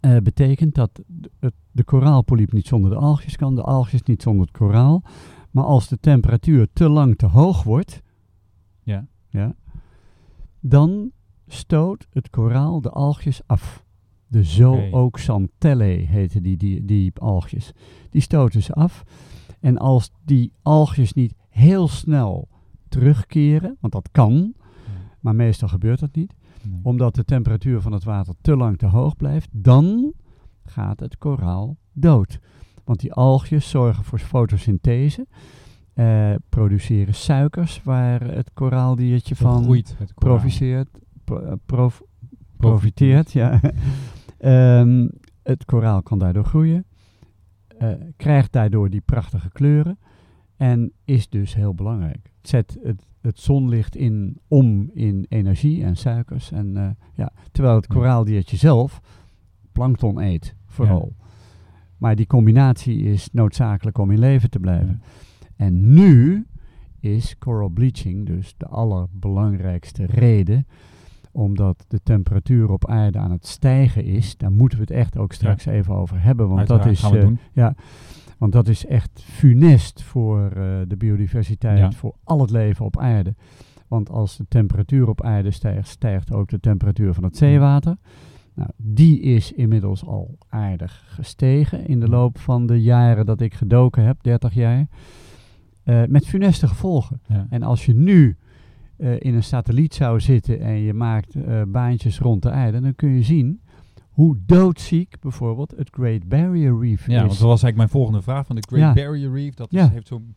eh, betekent dat de, de koraalpolyp niet zonder de algjes kan, de algjes niet zonder het koraal. Maar als de temperatuur te lang te hoog wordt, Ja. ja, dan stoot het koraal de algjes af. De zooxantellae heten die, die, die algjes. Die stoten ze af. En als die algjes niet heel snel terugkeren, want dat kan, maar meestal gebeurt dat niet, Nee. omdat de temperatuur van het water te lang te hoog blijft, dan gaat het koraal dood. Want die algjes zorgen voor fotosynthese, eh, produceren suikers waar het koraaldiertje van Groeit het koraal. proficeert, pro- eh, prof- profiteert. Ja. Ehm, het koraal kan daardoor groeien, eh, krijgt daardoor die prachtige kleuren en is dus heel belangrijk. Het zet het, het zonlicht in, om in energie en suikers. En, eh, ja, terwijl het Ja. koraaldiertje zelf plankton eet, vooral. Maar die combinatie is noodzakelijk om in leven te blijven. En nu is coral bleaching dus de allerbelangrijkste reden omdat de temperatuur op aarde aan het stijgen is. Daar moeten we het echt ook straks even over hebben. Want dat, is, gaan we eh, doen. Want dat is echt funest voor eh, de biodiversiteit, Ja. voor al het leven op aarde. Want als de temperatuur op aarde stijgt, stijgt ook de temperatuur van het zeewater. Nou, die is inmiddels al aardig gestegen in de loop van de jaren dat ik gedoken heb, 30 jaar. Eh, met funeste gevolgen. Ja. En als je nu eh, in een satelliet zou zitten en je maakt baantjes rond de aarde, dan kun je zien hoe doodziek bijvoorbeeld het Great Barrier Reef Ja, want is. dat was eigenlijk mijn volgende vraag van de Great Ja. Barrier Reef. Dat is, Ja. heeft zo'n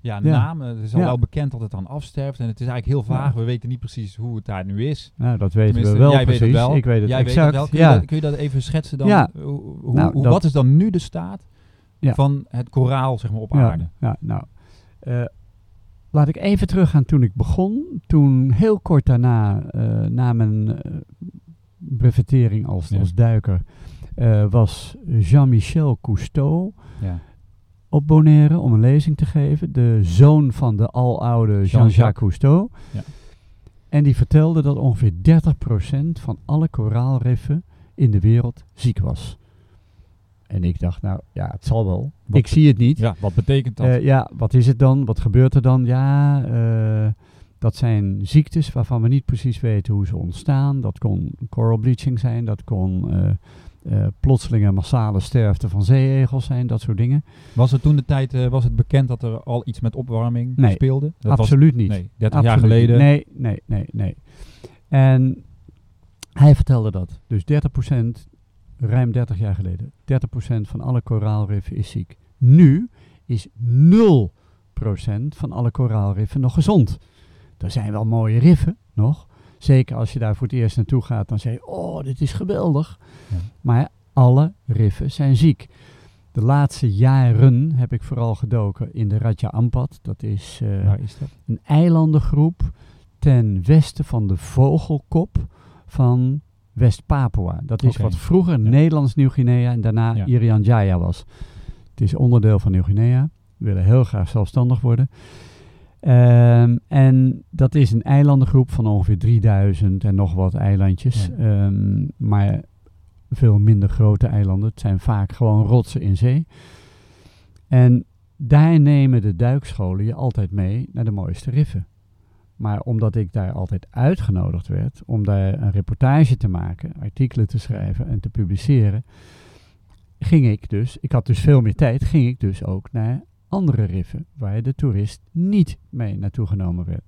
ja, Ja. naam. Het is al Ja. wel bekend dat het dan afsterft. En het is eigenlijk heel vaag. Ja. We weten niet precies hoe het daar nu is. Nou, dat weten Tenminste, we wel jij precies. weet het wel. Ik weet het Jij exact. weet het wel. Kun, ja. je dat, kun je dat even schetsen dan? Ja. Hoe, hoe, Nou, hoe- wat is dan nu de staat Ja. van het koraal zeg maar, op ja, aarde? Ja, nou, eh, laat ik even teruggaan toen ik begon. Toen heel kort daarna, eh, na mijn eh, brevetering als, Ja. als duiker, eh, was Jean-Michel Cousteau Ja. op Bonaire om een lezing te geven. De zoon van de aloude Jean-Jacques. Cousteau. Ja. En die vertelde dat ongeveer 30% van alle koraalriffen in de wereld ziek was. En ik dacht, nou ja, het zal wel. Wat- ik zie het niet. ja, wat betekent dat? Eh, ja, wat is het dan? Wat gebeurt er dan? Ja, eh, dat zijn ziektes waarvan we niet precies weten hoe ze ontstaan. Dat kon coral bleaching zijn, dat kon eh, eh, plotselinge massale sterfte van zeeegels zijn, dat soort dingen. was het toen de tijd eh, was het bekend dat er al iets met opwarming Nee, speelde? Dat Absoluut niet. Nee, 30 jaar geleden. Nee, nee, nee, nee. En hij vertelde dat. Dus 30%, ruim 30 jaar geleden, 30% van alle koraalriffen is ziek. Nu is 0% van alle koraalriffen nog gezond. Er zijn wel mooie riffen nog. Zeker als je daar voor het eerst naartoe gaat, dan zeg je, oh, dit is geweldig. Ja. Maar alle riffen zijn ziek. De laatste jaren heb ik vooral gedoken in de Raja Ampat. Dat is eh, Waar is dat? een eilandengroep ten westen van de vogelkop van West-Papua. Dat is wat vroeger Ja. Nederlands Nieuw-Guinea en daarna Ja. Irian Jaya was. Het is onderdeel van Nieuw-Guinea. We willen heel graag zelfstandig worden. Ehm, en dat is een eilandengroep van ongeveer 3000 en nog wat eilandjes. Ja. Ehm, maar veel minder grote eilanden. Het zijn vaak gewoon rotsen in zee. En daar nemen de duikscholen je altijd mee naar de mooiste riffen. Maar omdat ik daar altijd uitgenodigd werd om daar een reportage te maken, artikelen te schrijven en te publiceren, ging ik dus, ik had dus veel meer tijd, ging ik dus ook naar andere riffen waar de toerist niet mee naartoe genomen werd.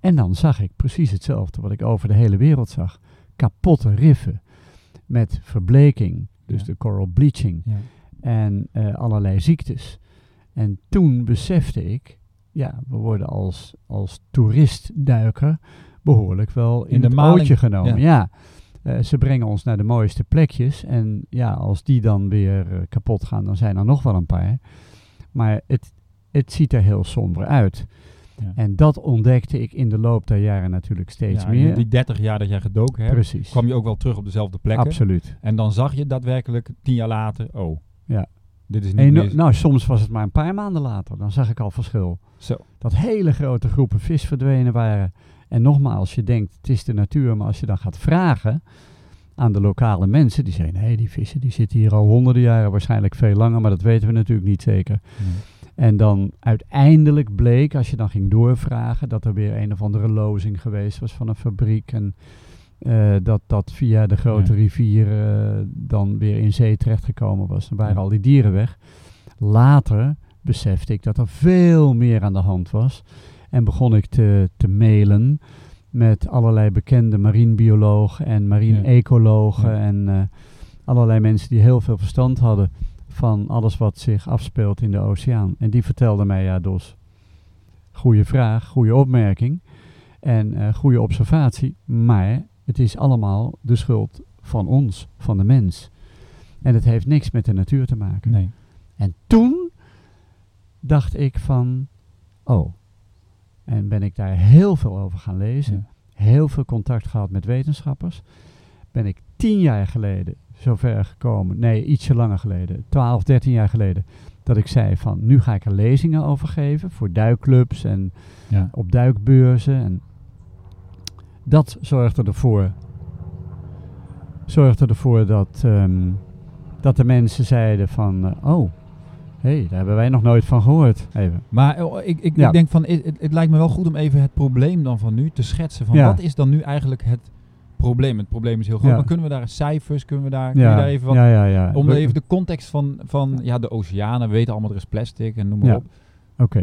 En dan zag ik precies hetzelfde wat ik over de hele wereld zag. Kapotte riffen met verbleking, dus Ja. de coral bleaching Ja. en eh, allerlei ziektes. En toen besefte ik, ja, we worden als, als toeristduiker, behoorlijk wel in, In de het maling, genomen. ja. Ja. Eh, ze brengen ons naar de mooiste plekjes. En ja, als die dan weer eh, kapot gaan, dan zijn er nog wel een paar. Maar het, het ziet er heel somber uit. Ja. En dat ontdekte ik in de loop der jaren natuurlijk steeds Ja, meer. Die 30 jaar dat jij gedoken hebt, Precies. kwam je ook wel terug op dezelfde plekken. Absoluut. En dan zag je daadwerkelijk tien jaar later, oh, Ja. dit is niet En, meer... nou, soms was het maar een paar maanden later. Dan zag ik al verschil. Zo. Dat hele grote groepen vis verdwenen waren. En nogmaals, je denkt het is de natuur. Maar als je dan gaat vragen aan de lokale mensen. Die zeggen, nee, die vissen die zitten hier al honderden jaren. Waarschijnlijk veel langer, maar dat weten we natuurlijk niet zeker. En dan uiteindelijk bleek, als je dan ging doorvragen, dat er weer een of andere lozing geweest was van een fabriek. En eh, dat dat via de grote Ja. rivier eh, dan weer in zee terechtgekomen was. Dan waren Ja. al die dieren weg. Later besefte ik dat er veel meer aan de hand was. En begon ik te, te mailen met allerlei bekende marinebiologen en marine-ecologen. Ja. En eh, allerlei mensen die heel veel verstand hadden van alles wat zich afspeelt in de oceaan. En die vertelden mij, ja Dos, goede vraag, goede opmerking en eh goede observatie. Maar het is allemaal de schuld van ons, van de mens. En het heeft niks met de natuur te maken. Nee. En toen dacht ik van, oh. En ben ik daar heel veel over gaan lezen. Ja. Heel veel contact gehad met wetenschappers. Ben ik tien jaar geleden zover gekomen, nee, ietsje langer geleden, 12, 13 jaar geleden, dat ik zei van, nu ga ik er lezingen over geven voor duikclubs en Ja. op duikbeurzen. En dat zorgde ervoor, zorgde ervoor dat, ehm, dat de mensen zeiden van, eh, oh, hey, daar hebben wij nog nooit van gehoord. Even. Maar oh, ik, ik, Ja. ik denk van, het, lijkt me wel goed om even het probleem dan van nu te schetsen. Van Ja. wat is dan nu eigenlijk het probleem? Het probleem is heel groot, Ja. maar kunnen we daar cijfers, kunnen we daar, daar even wat... Om even de context van, van ja, de oceanen, we weten allemaal er is plastic en noem maar op. Oké.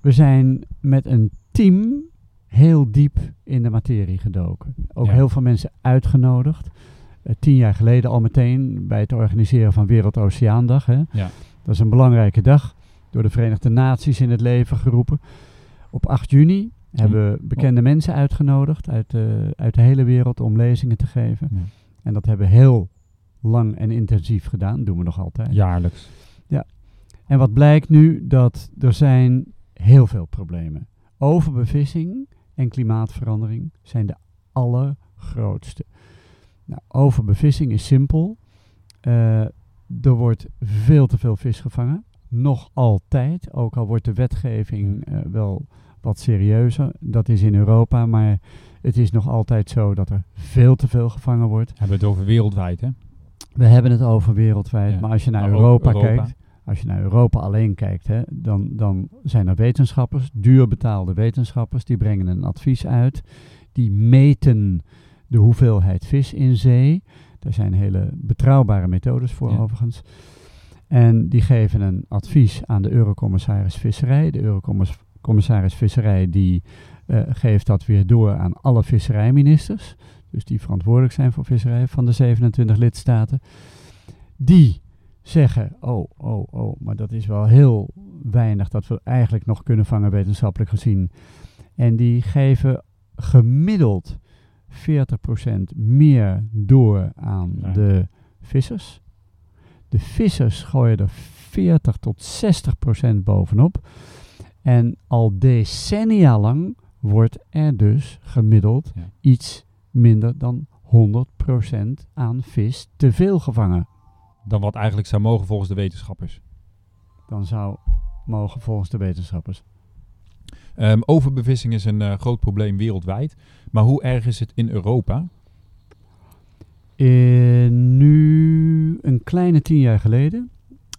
We zijn met een team heel diep in de materie gedoken. Ook heel veel mensen uitgenodigd. Eh, tien jaar geleden al meteen bij het organiseren van Wereldoceaandag. Hè. Ja. Dat is een belangrijke dag. Door de Verenigde Naties in het leven geroepen. Op 8 juni hebben we bekende mensen uitgenodigd uit de, uit de hele wereld om lezingen te geven. Ja. En dat hebben we heel lang en intensief gedaan. Dat doen we nog altijd. Jaarlijks. En wat blijkt nu? Dat er zijn heel veel problemen. Overbevissing en klimaatverandering zijn de allergrootste. Nou, overbevissing is simpel. Eh, er wordt veel te veel vis gevangen. Nog altijd. Ook al wordt de wetgeving eh, wel wat serieuzer. Dat is in Europa. Maar het is nog altijd zo dat er veel te veel gevangen wordt. Hebben we het over wereldwijd, hè? We hebben het over wereldwijd. Ja. Maar als je naar Europa, Europa. kijkt. Als je naar Europa alleen kijkt, hè, dan, dan zijn er wetenschappers, duur betaalde wetenschappers, die brengen een advies uit. Die meten de hoeveelheid vis in zee. Daar zijn hele betrouwbare methodes voor Ja. overigens. En die geven een advies aan de Eurocommissaris Visserij. De Eurocommissaris Visserij die eh, geeft dat weer door aan alle visserijministers. Dus die verantwoordelijk zijn voor visserij van de 27 lidstaten. Die zeggen, oh, oh, oh, maar dat is wel heel weinig dat we eigenlijk nog kunnen vangen wetenschappelijk gezien. En die geven gemiddeld 40% meer door aan Ja. de vissers. De vissers gooien er 40 tot 60% bovenop. En al decennia lang wordt er dus gemiddeld Ja. iets minder dan 100% aan vis te veel gevangen. Dan wat eigenlijk zou mogen volgens de wetenschappers. Dan zou mogen volgens de wetenschappers. Ehm, overbevissing is een eh, groot probleem wereldwijd. Maar hoe erg is het in Europa? Eh, nu een kleine tien jaar geleden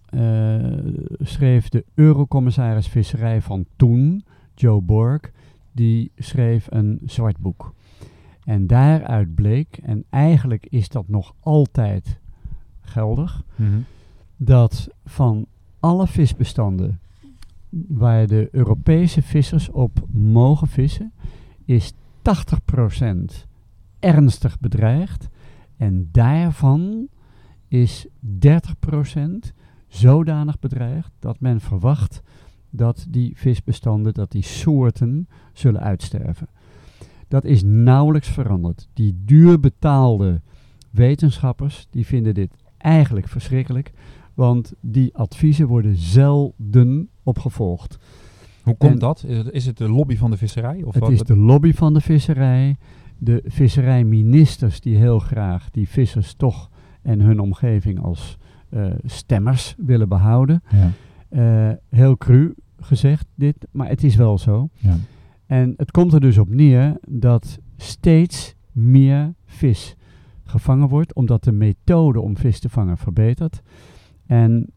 eh, schreef de Eurocommissaris Visserij van toen, Joe Borg, die schreef een zwart boek. En daaruit bleek, en eigenlijk is dat nog altijd geldig, dat van alle visbestanden waar de Europese vissers op mogen vissen, is 80% ernstig bedreigd. En daarvan is 30% zodanig bedreigd dat men verwacht dat die visbestanden, dat die soorten zullen uitsterven. Dat is nauwelijks veranderd. Die duur betaalde wetenschappers, die vinden dit eigenlijk verschrikkelijk. Want die adviezen worden zelden opgevolgd. Hoe komt En- dat? Is het, is het de lobby van de visserij? Of Het wat? is de lobby van de visserij, de visserijministers die heel graag die vissers toch en hun omgeving als eh, stemmers willen behouden. Ja, Eh, heel cru gezegd dit, maar het is wel zo. ja. En het komt er dus op neer dat steeds meer vis gevangen wordt, omdat de methode om vis te vangen verbetert. En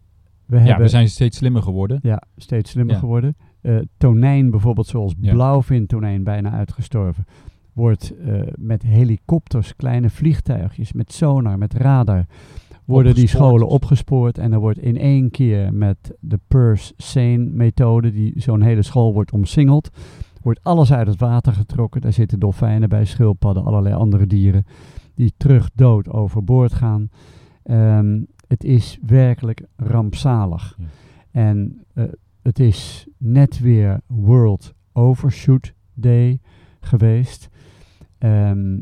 we ja, we zijn steeds slimmer geworden. ja, steeds slimmer Ja. geworden. Eh, tonijn bijvoorbeeld, zoals Ja. blauwvintonijn, bijna uitgestorven, wordt eh, met helikopters, kleine vliegtuigjes, met sonar, met radar, worden die scholen opgespoord. En er wordt in één keer met de Purse-Seine-methode, die zo'n hele school wordt omsingeld, wordt alles uit het water getrokken. Daar zitten dolfijnen bij, schildpadden, allerlei andere dieren, die terug dood overboord gaan. Ehm, het is werkelijk rampzalig. Ja. En eh, het is net weer World Overshoot Day geweest. Ehm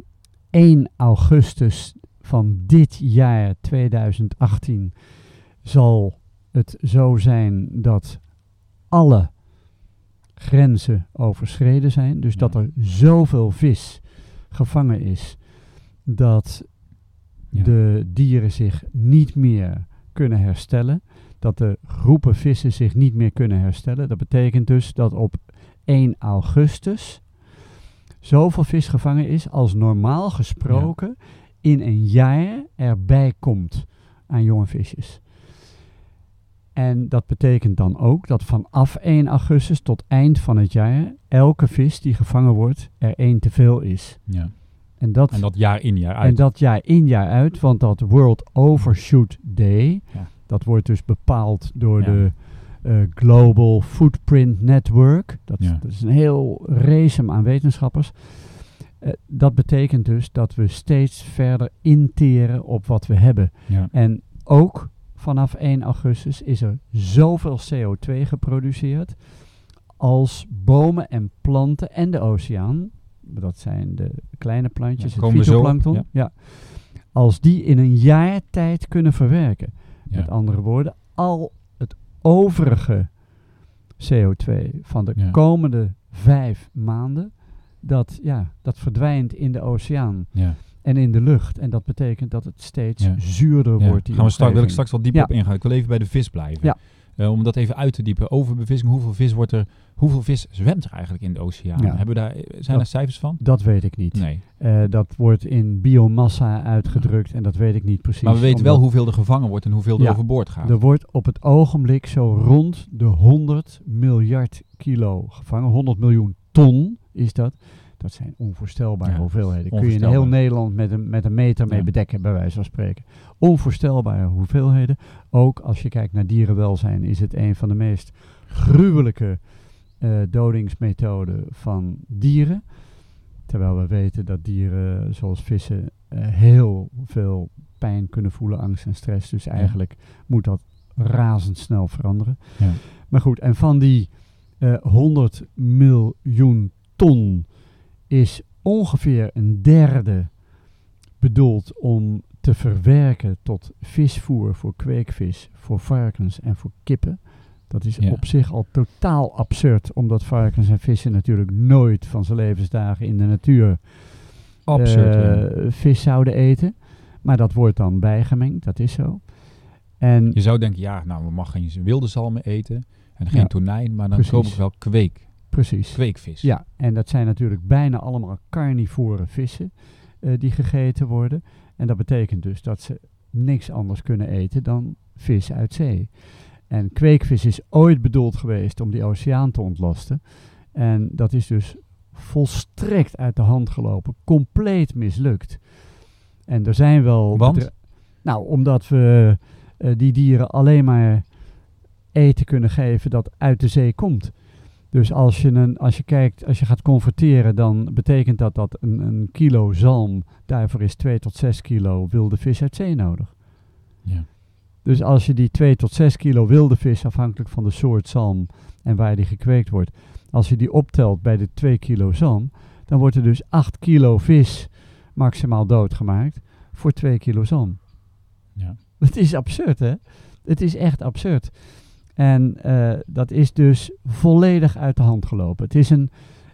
1 augustus van dit jaar 2018 zal het zo zijn dat alle grenzen overschreden zijn. Dus Ja. dat er zoveel vis gevangen is dat Ja. de dieren zich niet meer kunnen herstellen. Dat de groepen vissen zich niet meer kunnen herstellen. Dat betekent dus dat op 1 augustus zoveel vis gevangen is als normaal gesproken in een jaar erbij komt aan jonge visjes. En dat betekent dan ook dat vanaf 1 augustus tot eind van het jaar elke vis die gevangen wordt er één te veel is. Ja. En dat, En dat jaar in jaar uit. en dat jaar in jaar uit, want dat World Overshoot Day, Ja. dat wordt dus bepaald door Ja. de eh, Global Footprint Network. Dat, Ja. dat is een heel racem aan wetenschappers. Eh, dat betekent dus dat we steeds verder interen op wat we hebben. En ook vanaf 1 augustus is er zoveel CO2 geproduceerd als bomen en planten en de oceaan, dat zijn de kleine plantjes, Ja, het fytoplankton, ja. ja. als die in een jaar tijd kunnen verwerken. Ja. Met andere woorden, al het overige CO2 van de komende vijf maanden, dat, ja, dat verdwijnt in de oceaan Ja. en in de lucht. En dat betekent dat het steeds zuurder wordt. Die Gaan we straks, wil ik straks wel diep Ja. op ingaan. Ik wil even bij de vis blijven. Ja. Eh, om dat even uit te diepen. Overbevissing, hoeveel vis wordt er, hoeveel vis zwemt er eigenlijk in de oceaan? Ja. Hebben we daar, zijn Dat- er cijfers van? Dat weet ik niet. Nee. Eh, dat wordt in biomassa uitgedrukt en dat weet ik niet precies. Maar we weten wel hoeveel er gevangen wordt en hoeveel er Ja. overboord gaat. Er wordt op het ogenblik zo rond de 100 miljard kilo gevangen. 100 miljoen ton is dat. Dat zijn onvoorstelbare Ja, hoeveelheden. Kun je in heel Nederland met een, met een meter mee Ja. bedekken, bij wijze van spreken. Onvoorstelbare hoeveelheden. Ook als je kijkt naar dierenwelzijn, is het een van de meest gruwelijke eh, dodingsmethoden van dieren. Terwijl we weten dat dieren, zoals vissen, eh, heel veel pijn kunnen voelen, angst en stress. Dus eigenlijk moet dat razendsnel veranderen. Ja. Maar goed, en van die eh 100 miljoen ton is ongeveer een derde bedoeld om te verwerken tot visvoer voor kweekvis, voor varkens en voor kippen. Dat is Ja. op zich al totaal absurd, omdat varkens en vissen natuurlijk nooit van zijn levensdagen in de natuur Absurd. eh, ja. vis zouden eten. Maar dat wordt dan bijgemengd, dat is zo. En Je zou denken, ja, nou, we mag geen wilde zalmen eten en geen Ja. tonijn, maar dan koop ik wel kweek, precies. kweekvis. Ja, en dat zijn natuurlijk bijna allemaal carnivore vissen eh, die gegeten worden. En dat betekent dus dat ze niks anders kunnen eten dan vis uit zee. En kweekvis is ooit bedoeld geweest om die oceaan te ontlasten. En dat is dus volstrekt uit de hand gelopen, compleet mislukt. En er zijn wel. Want? Nou, omdat we eh, die dieren alleen maar eten kunnen geven dat uit de zee komt. Dus als je, een, als je kijkt, als je gaat converteren, dan betekent dat dat een, een kilo zalm, daarvoor is 2 tot 6 kilo wilde vis uit zee nodig. Ja. Dus als je die 2 tot 6 kilo wilde vis, afhankelijk van de soort zalm en waar die gekweekt wordt, als je die optelt bij de 2 kilo zalm, dan wordt er dus 8 kilo vis maximaal doodgemaakt voor 2 kilo zalm. Ja. Het is absurd, hè? Het is echt absurd. En eh, dat is dus volledig uit de hand gelopen. Het is een,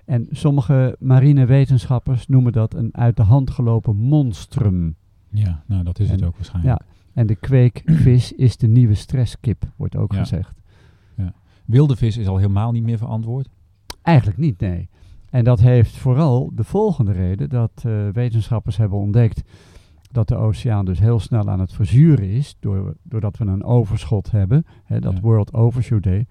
en sommige marinewetenschappers noemen dat een uit de hand gelopen monstrum. Ja, nou dat is het ook waarschijnlijk. Ja, en de kweekvis is de nieuwe stresskip, wordt ook Ja. gezegd. Wilde vis is al helemaal niet meer verantwoord. Eigenlijk niet, nee. En dat heeft vooral de volgende reden, dat eh, wetenschappers hebben ontdekt dat de oceaan dus heel snel aan het verzuren is, door, doordat we een overschot hebben, hè, dat Ja. World Overshoot Day.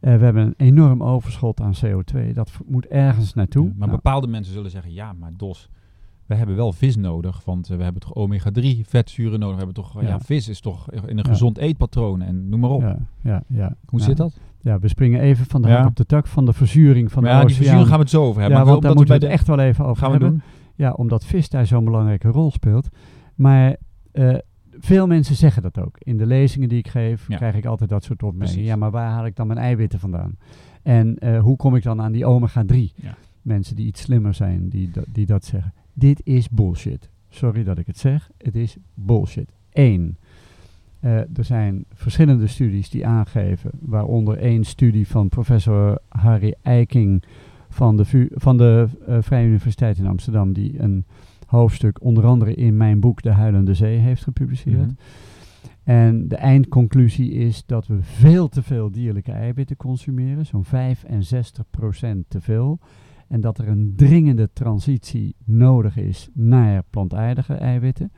Eh, we hebben een enorm overschot aan CO2, dat moet ergens naartoe. Ja, maar Nou, bepaalde mensen zullen zeggen, ja, maar Dos, we hebben wel vis nodig, want eh, we hebben toch omega-3 vetzuren nodig. We hebben toch, ja. Ja. vis is toch in een Ja. gezond eetpatroon en noem maar op. ja, ja, ja. Hoe zit dat? Ja, we springen even van de hak op de tak van de verzuring van Maar de ja, die verzuring gaan we het zo over hebben. ja, maar want daar moeten we het echt wel even over Gaan we hebben. doen? Ja, omdat vis daar zo'n belangrijke rol speelt. Maar eh, veel mensen zeggen dat ook. In de lezingen die ik geef, Ja. krijg ik altijd dat soort opmerkingen. Precies. Ja, maar waar haal ik dan mijn eiwitten vandaan? En eh, hoe kom ik dan aan die omega-3? Ja. Mensen die iets slimmer zijn, die, dat- die dat zeggen. Dit is bullshit. Sorry dat ik het zeg. Het is bullshit. Eén. eh, er zijn verschillende studies die aangeven, waaronder één studie van professor Harry Eiking van de, VU van de eh, Vrije Universiteit in Amsterdam, die een hoofdstuk onder andere in mijn boek De Huilende Zee heeft gepubliceerd. Mhm. En de eindconclusie is dat we veel te veel dierlijke eiwitten consumeren, zo'n 65 procent te veel. En dat er een dringende transitie nodig is naar plantaardige eiwitten.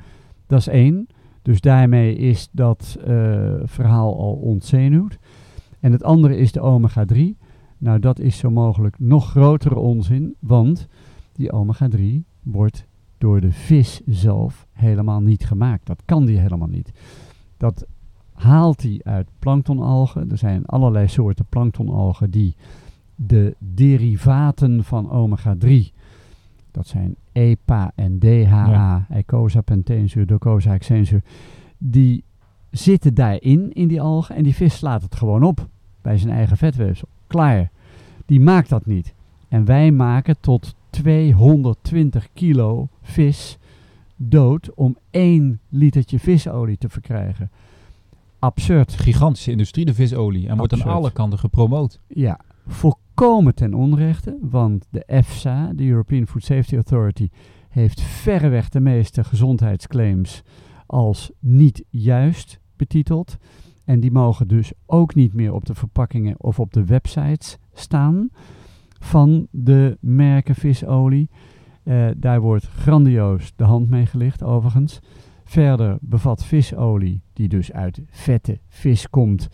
Dat is één. Dus daarmee is dat eh, verhaal al ontzenuwd. En het andere is de omega-3. Nou, dat is zo mogelijk nog grotere onzin, want die omega-3 wordt door de vis zelf helemaal niet gemaakt. Dat kan die helemaal niet. Dat haalt hij uit planktonalgen. Er zijn allerlei soorten planktonalgen die de derivaten van omega-3, dat zijn EPA en DHA, Ja. Eicosa penteenzuur, docosa hexeenzuur, die zitten daarin, in die algen, en die vis slaat het gewoon op bij zijn eigen vetweefsel. Klaar. Die maakt dat niet. En wij maken tot 220 kilo vis dood om één litertje visolie te verkrijgen. Absurd. Gigantische industrie, de visolie. En wordt aan alle kanten gepromoot. Ja, volkomen ten onrechte, want de EFSA, de European Food Safety Authority, heeft verreweg de meeste gezondheidsclaims als niet juist betiteld. En die mogen dus ook niet meer op de verpakkingen of op de websites staan van de merken visolie. Eh, daar wordt grandioos de hand mee gelicht, overigens. Verder bevat visolie, die dus uit vette vis komt,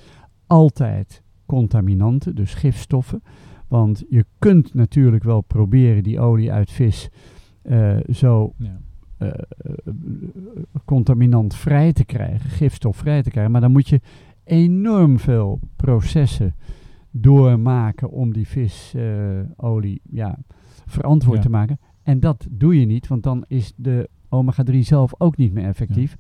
altijd contaminanten, dus gifstoffen. Want je kunt natuurlijk wel proberen die olie uit vis eh, zo Ja. Eh, eh, contaminantvrij te krijgen, gifstofvrij te krijgen. Maar dan moet je enorm veel processen doormaken om die visolie ja, verantwoord Ja. te maken. En dat doe je niet, want dan is de omega-3 zelf ook niet meer effectief.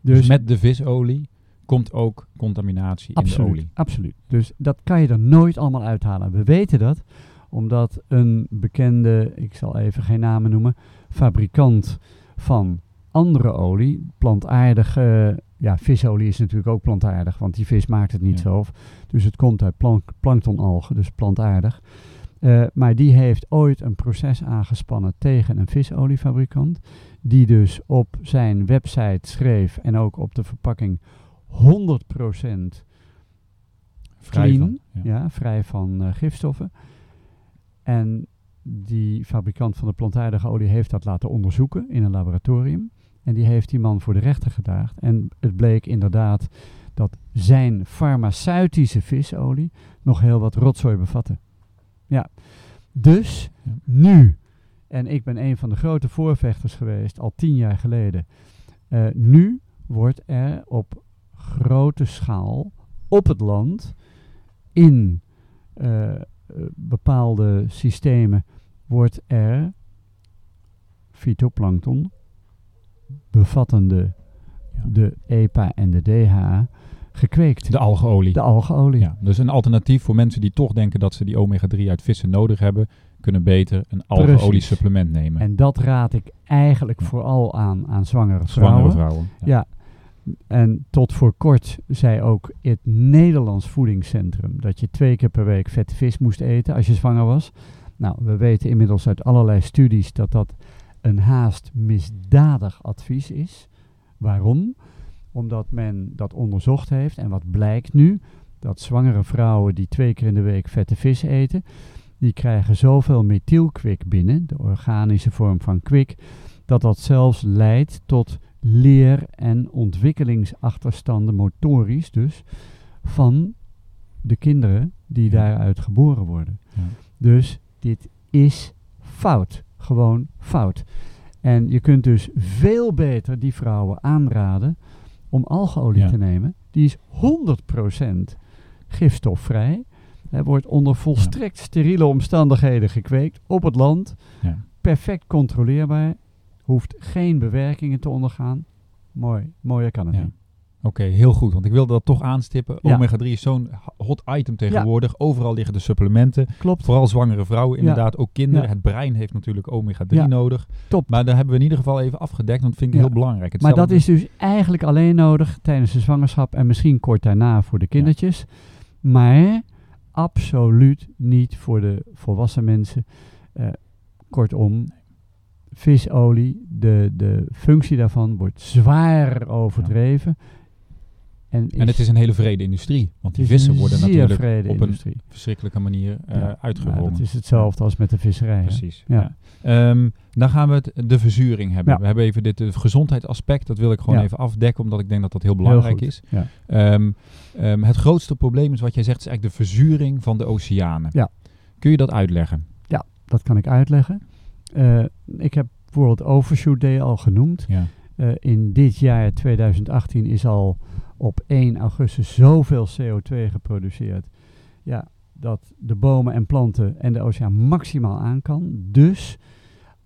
Dus, Dus, met de visolie komt ook contaminatie in de olie. absoluut. Dus dat kan je er nooit allemaal uithalen. We weten dat omdat een bekende, ik zal even geen namen noemen, fabrikant van andere olie, plantaardige, ja, visolie is natuurlijk ook plantaardig, want die vis maakt het niet Ja. zelf. Dus het komt uit plank, planktonalgen, dus plantaardig. Eh, maar die heeft ooit een proces aangespannen tegen een visoliefabrikant, die dus op zijn website schreef en ook op de verpakking 100% Vrij clean, van. Ja. ja, vrij van eh, gifstoffen. En die fabrikant van de plantaardige olie heeft dat laten onderzoeken in een laboratorium. En die heeft die man voor de rechter gedaagd. En het bleek inderdaad dat zijn farmaceutische visolie nog heel wat rotzooi bevatte. Ja, dus nu, en ik ben een van de grote voorvechters geweest, al tien jaar geleden. eh, nu wordt er op grote schaal op het land in eh, eh, bepaalde systemen wordt er fytoplankton bevattende Ja. de EPA en de DHA gekweekt. De algeolie. De algeolie. Ja, dus een alternatief voor mensen die toch denken dat ze die omega-3 uit vissen nodig hebben, kunnen beter een algeolie supplement nemen. En dat raad ik eigenlijk Ja. vooral aan aan zwangere vrouwen. Zwangere vrouwen. Ja. En tot voor kort zei ook het Nederlands Voedingscentrum dat je twee keer per week vette vis moest eten als je zwanger was. Nou, we weten inmiddels uit allerlei studies dat dat een haast misdadig advies is. Waarom? Omdat men dat onderzocht heeft en wat blijkt nu? Dat zwangere vrouwen die twee keer in de week vette vis eten, die krijgen zoveel methylkwik binnen, de organische vorm van kwik, dat dat zelfs leidt tot leer- en ontwikkelingsachterstanden, motorisch dus, van de kinderen die daaruit geboren worden. Ja. Dus dit is fout. Gewoon fout. En je kunt dus veel beter die vrouwen aanraden om algeolie Ja. te nemen. Die is 100% gifstofvrij. Hij wordt onder volstrekt steriele omstandigheden gekweekt op het land. Ja. Perfect controleerbaar. Hoeft geen bewerkingen te ondergaan. Mooi. Mooier kan het Ja. niet. Oké, heel goed. Want ik wilde dat toch aanstippen. Ja. Omega-3 is zo'n hot item tegenwoordig. Overal liggen de supplementen. Klopt. Vooral zwangere vrouwen, inderdaad. Ook kinderen. Het brein heeft natuurlijk omega-3 Ja. nodig. Top. Maar daar hebben we in ieder geval even afgedekt. Want dat vind ik heel belangrijk. Maar dat Hetzelfde- is dus eigenlijk alleen nodig tijdens de zwangerschap en misschien kort daarna voor de kindertjes. Maar absoluut niet voor de volwassen mensen. Eh, kortom, visolie, de, de functie daarvan wordt zwaar overdreven. En, En het is een hele vrede industrie. Want die vissen worden natuurlijk vrede op een verschrikkelijke manier eh Ja, dat is hetzelfde als met de visserij. Precies. Ja. Ja. Ehm, dan gaan we het, de verzuring hebben. Ja. We hebben even dit eh, gezondheidsaspect. Dat wil ik gewoon Ja. even afdekken, omdat ik denk dat dat heel belangrijk is. Ja. Ehm, ehm, het grootste probleem is wat jij zegt, is eigenlijk de verzuring van de oceanen. Ja. Kun je dat uitleggen? Dat kan ik uitleggen. Eh, ik heb World Overshoot Day al genoemd. Ja. Eh, in dit jaar 2018 is al op 1 augustus zoveel CO2 geproduceerd. Ja, dat de bomen en planten en de oceaan maximaal aan kan. Dus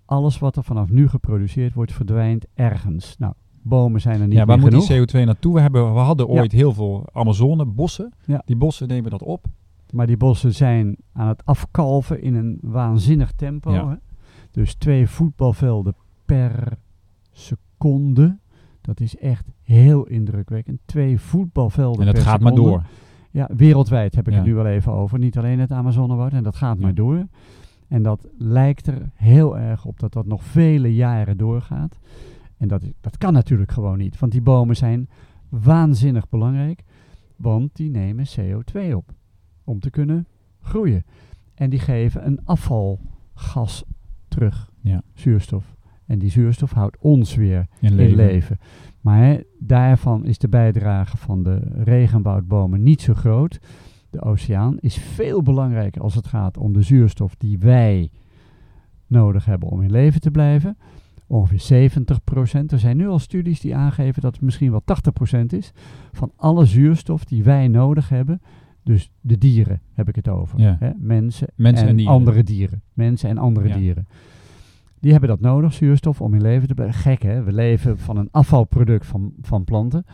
alles wat er vanaf nu geproduceerd wordt, verdwijnt ergens. Nou, bomen zijn er niet ja, waar meer moet genoeg. die CO2 naartoe? We, hebben, we hadden Ja. ooit heel veel Amazone, bossen. Ja. Die bossen nemen dat op. Maar die bossen zijn aan het afkalven in een waanzinnig tempo. Ja. Hè? Dus twee voetbalvelden per seconde. Dat is echt heel indrukwekkend. Twee voetbalvelden En dat per gaat maar seconde. door. Ja, wereldwijd heb ik Ja. het nu wel even over. Niet alleen het Amazonewoud. En dat gaat Ja. maar door. En dat lijkt er heel erg op dat dat nog vele jaren doorgaat. En dat, is- dat kan natuurlijk gewoon niet. Want die bomen zijn waanzinnig belangrijk. Want die nemen CO2 op. Om te kunnen groeien. En die geven een afvalgas terug. Ja. Zuurstof. En die zuurstof houdt ons weer In in leven. Maar hè, daarvan is de bijdrage van de regenwoudbomen niet zo groot. De oceaan is veel belangrijker als het gaat om de zuurstof die wij nodig hebben om in leven te blijven. Ongeveer 70%. Er zijn nu al studies die aangeven dat het misschien wel 80% is van alle zuurstof die wij nodig hebben. Dus de dieren heb ik het over. Ja. Mensen, Mensen en, en dieren. andere dieren. Mensen en andere Ja. dieren. Die hebben dat nodig, zuurstof, om in leven te blijven. Gek hè, we leven van een afvalproduct van, van planten.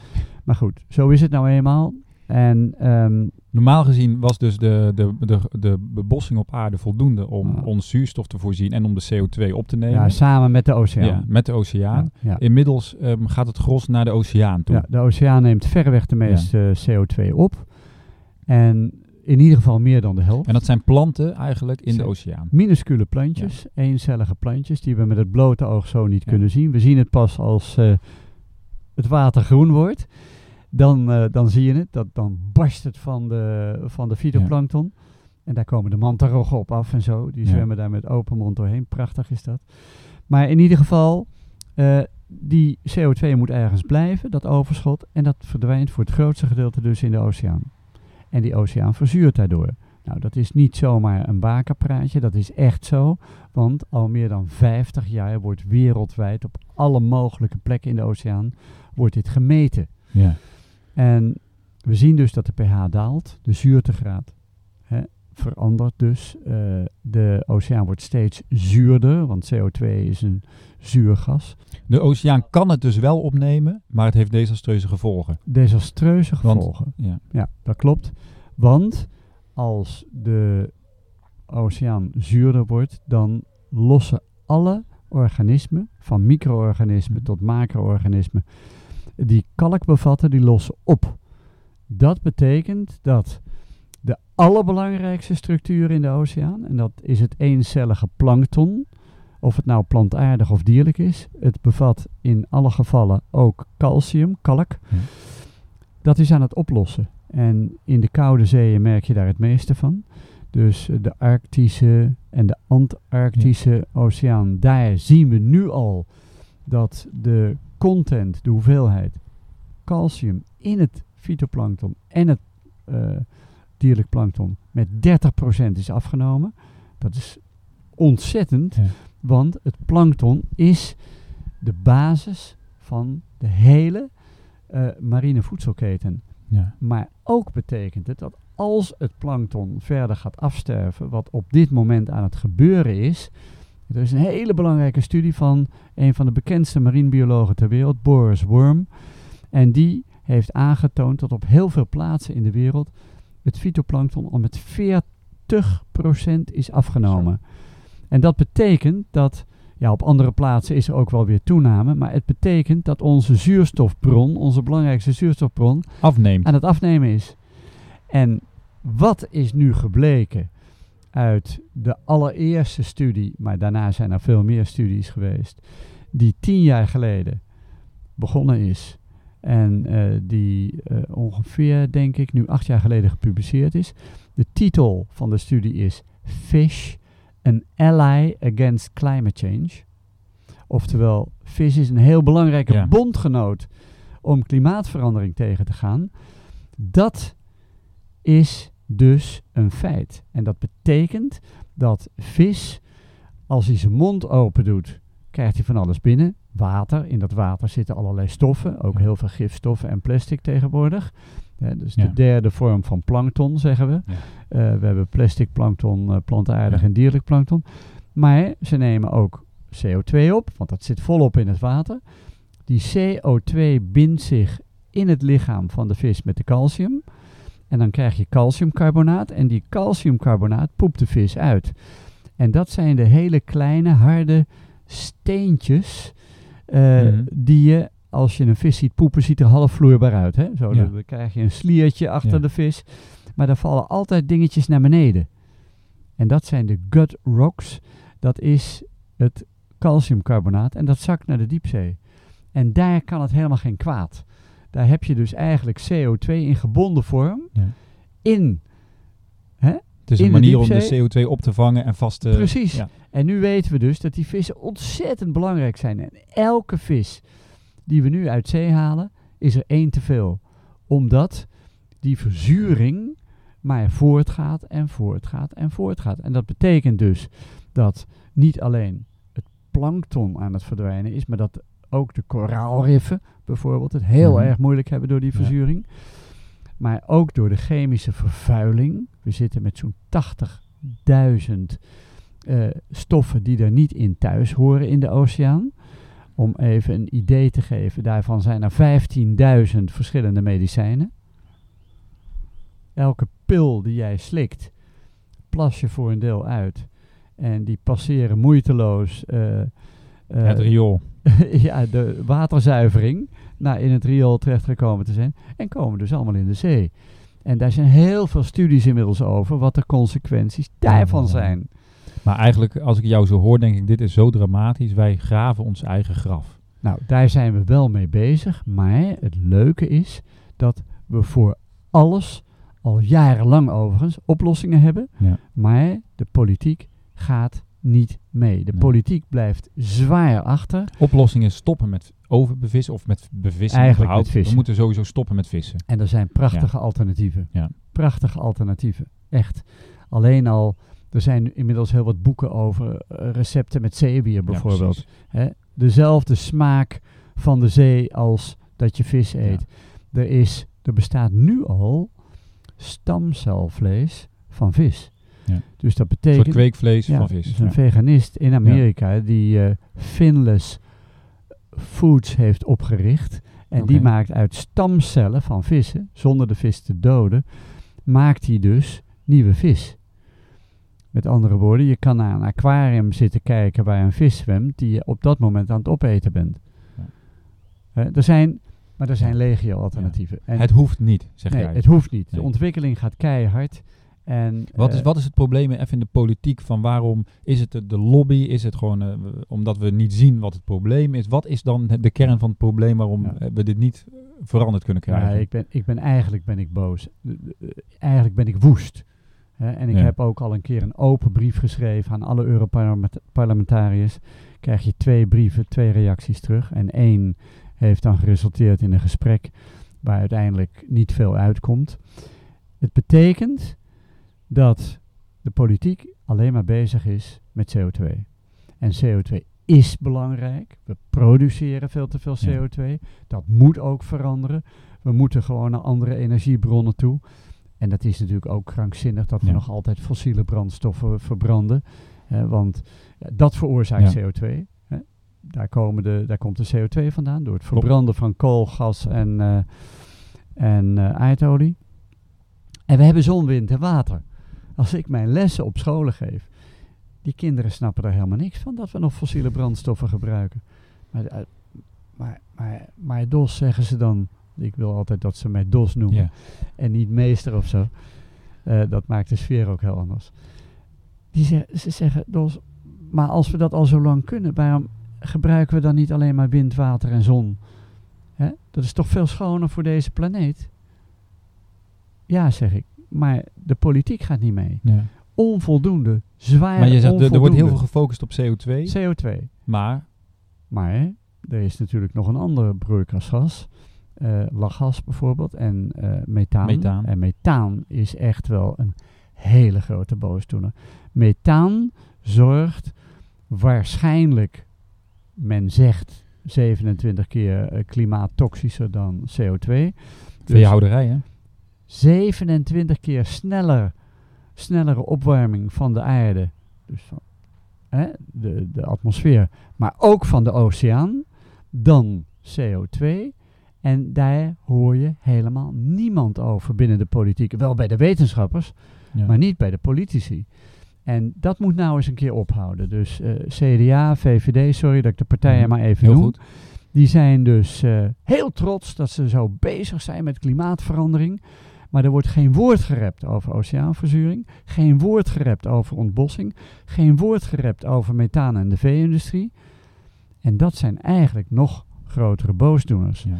Maar goed, zo is het nou eenmaal. En ehm, Normaal gezien was dus de, de, de, de bebossing op aarde voldoende om Ja. ons zuurstof te voorzien en om de CO2 op te nemen. ja, samen met de Ja, oceaan. met de oceaan. Ja, ja. Inmiddels ehm, gaat het gros naar de oceaan toe. Ja, de oceaan neemt verreweg de meeste CO2 op. En in ieder geval meer dan de helft. En dat zijn planten eigenlijk in de oceaan. Minuscule plantjes, eencellige plantjes, die we met het blote oog zo niet Ja. kunnen zien. We zien het pas als eh, het water groen wordt. Dan, eh, dan zie je het, dat, dan barst het van de, van de fytoplankton. En daar komen de mantaroggen op af en zo. Die zwemmen daar met open mond doorheen. Prachtig is dat. Maar in ieder geval, eh, die CO2 moet ergens blijven, dat overschot. En dat verdwijnt voor het grootste gedeelte dus in de oceaan. En die oceaan verzuurt daardoor. Nou, dat is niet zomaar een bakerpraatje, dat is echt zo. Want al meer dan 50 jaar wordt wereldwijd op alle mogelijke plekken in de oceaan wordt dit gemeten. Ja. En we zien dus dat de pH daalt, de zuurtegraad hè, verandert dus. Eh, de oceaan wordt steeds zuurder, want CO2 is een zuurgas. De oceaan kan het dus wel opnemen, maar het heeft desastreuze gevolgen. Desastreuze Want- gevolgen. Ja. Ja, dat klopt. Want als de oceaan zuurder wordt, dan lossen alle organismen, van micro-organismen Mhm. tot macro-organismen, die kalk bevatten, die lossen op. Dat betekent dat de allerbelangrijkste structuur in de oceaan, en dat is het eencellige plankton, of het nou plantaardig of dierlijk is, het bevat in alle gevallen ook calcium, kalk, dat is aan het oplossen. En in de koude zeeën merk je daar het meeste van. Dus de Arctische en de Antarctische oceaan, daar zien we nu al dat de content, de hoeveelheid calcium in het fytoplankton en het eh, dierlijk plankton met 30% is afgenomen. Dat is ontzettend, Ja. Want het plankton is de basis van de hele eh, marine voedselketen. Ja. Maar ook betekent het dat als het plankton verder gaat afsterven, wat op dit moment aan het gebeuren is. Er is een hele belangrijke studie van een van de bekendste marinebiologen ter wereld, Boris Worm. En die heeft aangetoond dat op heel veel plaatsen in de wereld het fytoplankton al met 40% is afgenomen. En dat betekent dat, ja, op andere plaatsen is er ook wel weer toename, maar het betekent dat onze zuurstofbron, onze belangrijkste zuurstofbron, Afneemt. aan het afnemen is. En wat is nu gebleken uit de allereerste studie, maar daarna zijn er veel meer studies geweest, die tien jaar geleden begonnen is en eh, die eh, ongeveer, denk ik, nu acht jaar geleden gepubliceerd is. De titel van de studie is Fish, an Ally Against Climate Change. Oftewel, vis is een heel belangrijke Ja. bondgenoot om klimaatverandering tegen te gaan. Dat is dus een feit. En dat betekent dat vis, als hij zijn mond open doet, krijgt hij van alles binnen. Water, in dat water zitten allerlei stoffen, ook heel veel gifstoffen en plastic tegenwoordig. Hè, dus Ja. de derde vorm van plankton, zeggen we. Ja. Eh, we hebben plastic plankton, eh, plantaardig Ja. en dierlijk plankton. Maar ze nemen ook CO2 op, want dat zit volop in het water. Die CO2 bindt zich in het lichaam van de vis met de calcium. En dan krijg je calciumcarbonaat. En die calciumcarbonaat poept de vis uit. En dat zijn de hele kleine, harde steentjes. eh, Mhm. die je, als je een vis ziet poepen, ziet er half vloeibaar uit. Hè? Zo, Ja. dan, krijg je een sliertje achter de vis. Maar daar vallen altijd dingetjes naar beneden. En dat zijn de gut rocks. Dat is het calciumcarbonaat. En dat zakt naar de diepzee. En daar kan het helemaal geen kwaad. Daar heb je dus eigenlijk CO2 in gebonden vorm. Ja. In. Het is in een manier om de diepzee- CO2 op te vangen en vast te... Precies. Ja. En nu weten we dus dat die vissen ontzettend belangrijk zijn. En elke vis die we nu uit zee halen, is er één te veel. Omdat die verzuring maar voortgaat en voortgaat en voortgaat. En dat betekent dus dat niet alleen het plankton aan het verdwijnen is, maar dat ook de koraalriffen bijvoorbeeld het heel Mhm. erg moeilijk hebben door die Ja. verzuring. Maar ook door de chemische vervuiling. We zitten met zo'n 80.000 eh, stoffen die er niet in thuis horen in de oceaan. Om even een idee te geven, daarvan zijn er 15.000 verschillende medicijnen. Elke pil die jij slikt, plas je voor een deel uit. En die passeren moeiteloos eh, eh, Het riool. ja, de waterzuivering naar in het riool terechtgekomen te zijn. En komen dus allemaal in de zee. En daar zijn heel veel studies inmiddels over wat de consequenties daarvan Oh. zijn. Maar eigenlijk, als ik jou zo hoor, denk ik, dit is zo dramatisch. Wij graven ons eigen graf. Nou, daar zijn we wel mee bezig. Maar het leuke is dat we voor alles, al jarenlang overigens, oplossingen hebben. Ja. Maar de politiek gaat niet mee. De Nee. politiek blijft zwaar achter. Oplossing is stoppen met overbevissen of met bevissen. Eigenlijk met vissen. We moeten sowieso stoppen met vissen. En er zijn prachtige alternatieven. Ja. Prachtige alternatieven. Echt. Alleen al, er zijn inmiddels heel wat boeken over eh, recepten met zeebier bijvoorbeeld. Ja? Dezelfde smaak van de zee als dat je vis eet. Er, is, er bestaat nu al stamcelvlees van vis. Ja. Dus dat Een soort betekent... kweekvlees Ja, van vis. dus een veganist in Amerika die eh, Finless Foods heeft opgericht. En die maakt uit stamcellen van vissen, zonder de vis te doden, maakt hij dus nieuwe vis. Met andere woorden, je kan naar een aquarium zitten kijken waar een vis zwemt die je op dat moment aan het opeten bent. Ja. Er zijn, maar er zijn legio alternatieven. En Het hoeft niet, zeg nee, jij. het hoeft niet. De ontwikkeling gaat keihard. En, Wat is, eh, wat is het probleem even in de politiek van waarom is het de, lobby? Is het gewoon eh, omdat we niet zien wat het probleem is? Wat is dan de kern van het probleem waarom Ja. we dit niet veranderd kunnen krijgen? Ja, ik ben, ik ben eigenlijk ben ik boos. Eh, Eigenlijk ben ik woest. En ik Ja. heb ook al een keer een open brief geschreven aan alle Europarlementariërs. Krijg je twee brieven, twee reacties terug. En één heeft dan geresulteerd in een gesprek waar uiteindelijk niet veel uitkomt. Het betekent dat de politiek alleen maar bezig is met CO2. En CO2 is belangrijk. We produceren veel te veel Ja. CO2. Dat moet ook veranderen. We moeten gewoon naar andere energiebronnen toe. En dat is natuurlijk ook krankzinnig dat we Ja. nog altijd fossiele brandstoffen verbranden. hè, want dat veroorzaakt Ja. CO2. Hè. Daar, komen de, daar komt de CO2 vandaan door het verbranden van kool, gas en, eh, en eh, aardolie. En we hebben zon, wind en water. Als ik mijn lessen op scholen geef, die kinderen snappen er helemaal niks van dat we nog fossiele brandstoffen gebruiken. Maar, eh, maar, maar, maar DOS zeggen ze dan. Ik wil altijd dat ze mij DOS noemen Ja. en niet meester of zo. Eh, dat maakt de sfeer ook heel anders. Die ze, ze zeggen, Dos, maar als we dat al zo lang kunnen, waarom gebruiken we dan niet alleen maar wind, water en zon? Hè? Dat is toch veel schoner voor deze planeet? Ja, zeg ik. Maar de politiek gaat niet mee. Ja. Onvoldoende. Zwaar Maar je zegt, er, wordt heel veel gefocust op CO2, CO2. maar Maar er is natuurlijk nog een ander broeikasgas. Eh lachgas bijvoorbeeld en eh, methaan. Methaan. En methaan is echt wel een hele grote boosdoener. Methaan zorgt waarschijnlijk, men zegt, 27 keer eh, klimaattoxischer dan CO2. Dus veehouderij, hè? 27 keer sneller, snellere opwarming van de aarde. Dus van hè, de, de atmosfeer, maar ook van de oceaan, dan CO2. En daar hoor je helemaal niemand over binnen de politiek. Wel bij de wetenschappers, Ja. maar niet bij de politici. En dat moet nou eens een keer ophouden. Dus eh, CDA, VVD, sorry dat ik de partijen Mhm. maar even Heel noem. goed. Die zijn dus eh, heel trots dat ze zo bezig zijn met klimaatverandering. Maar er wordt geen woord gerept over oceaanverzuring. Geen woord gerept over ontbossing. Geen woord gerept over methaan en de vee-industrie. En dat zijn eigenlijk nog grotere boosdoeners. Ja.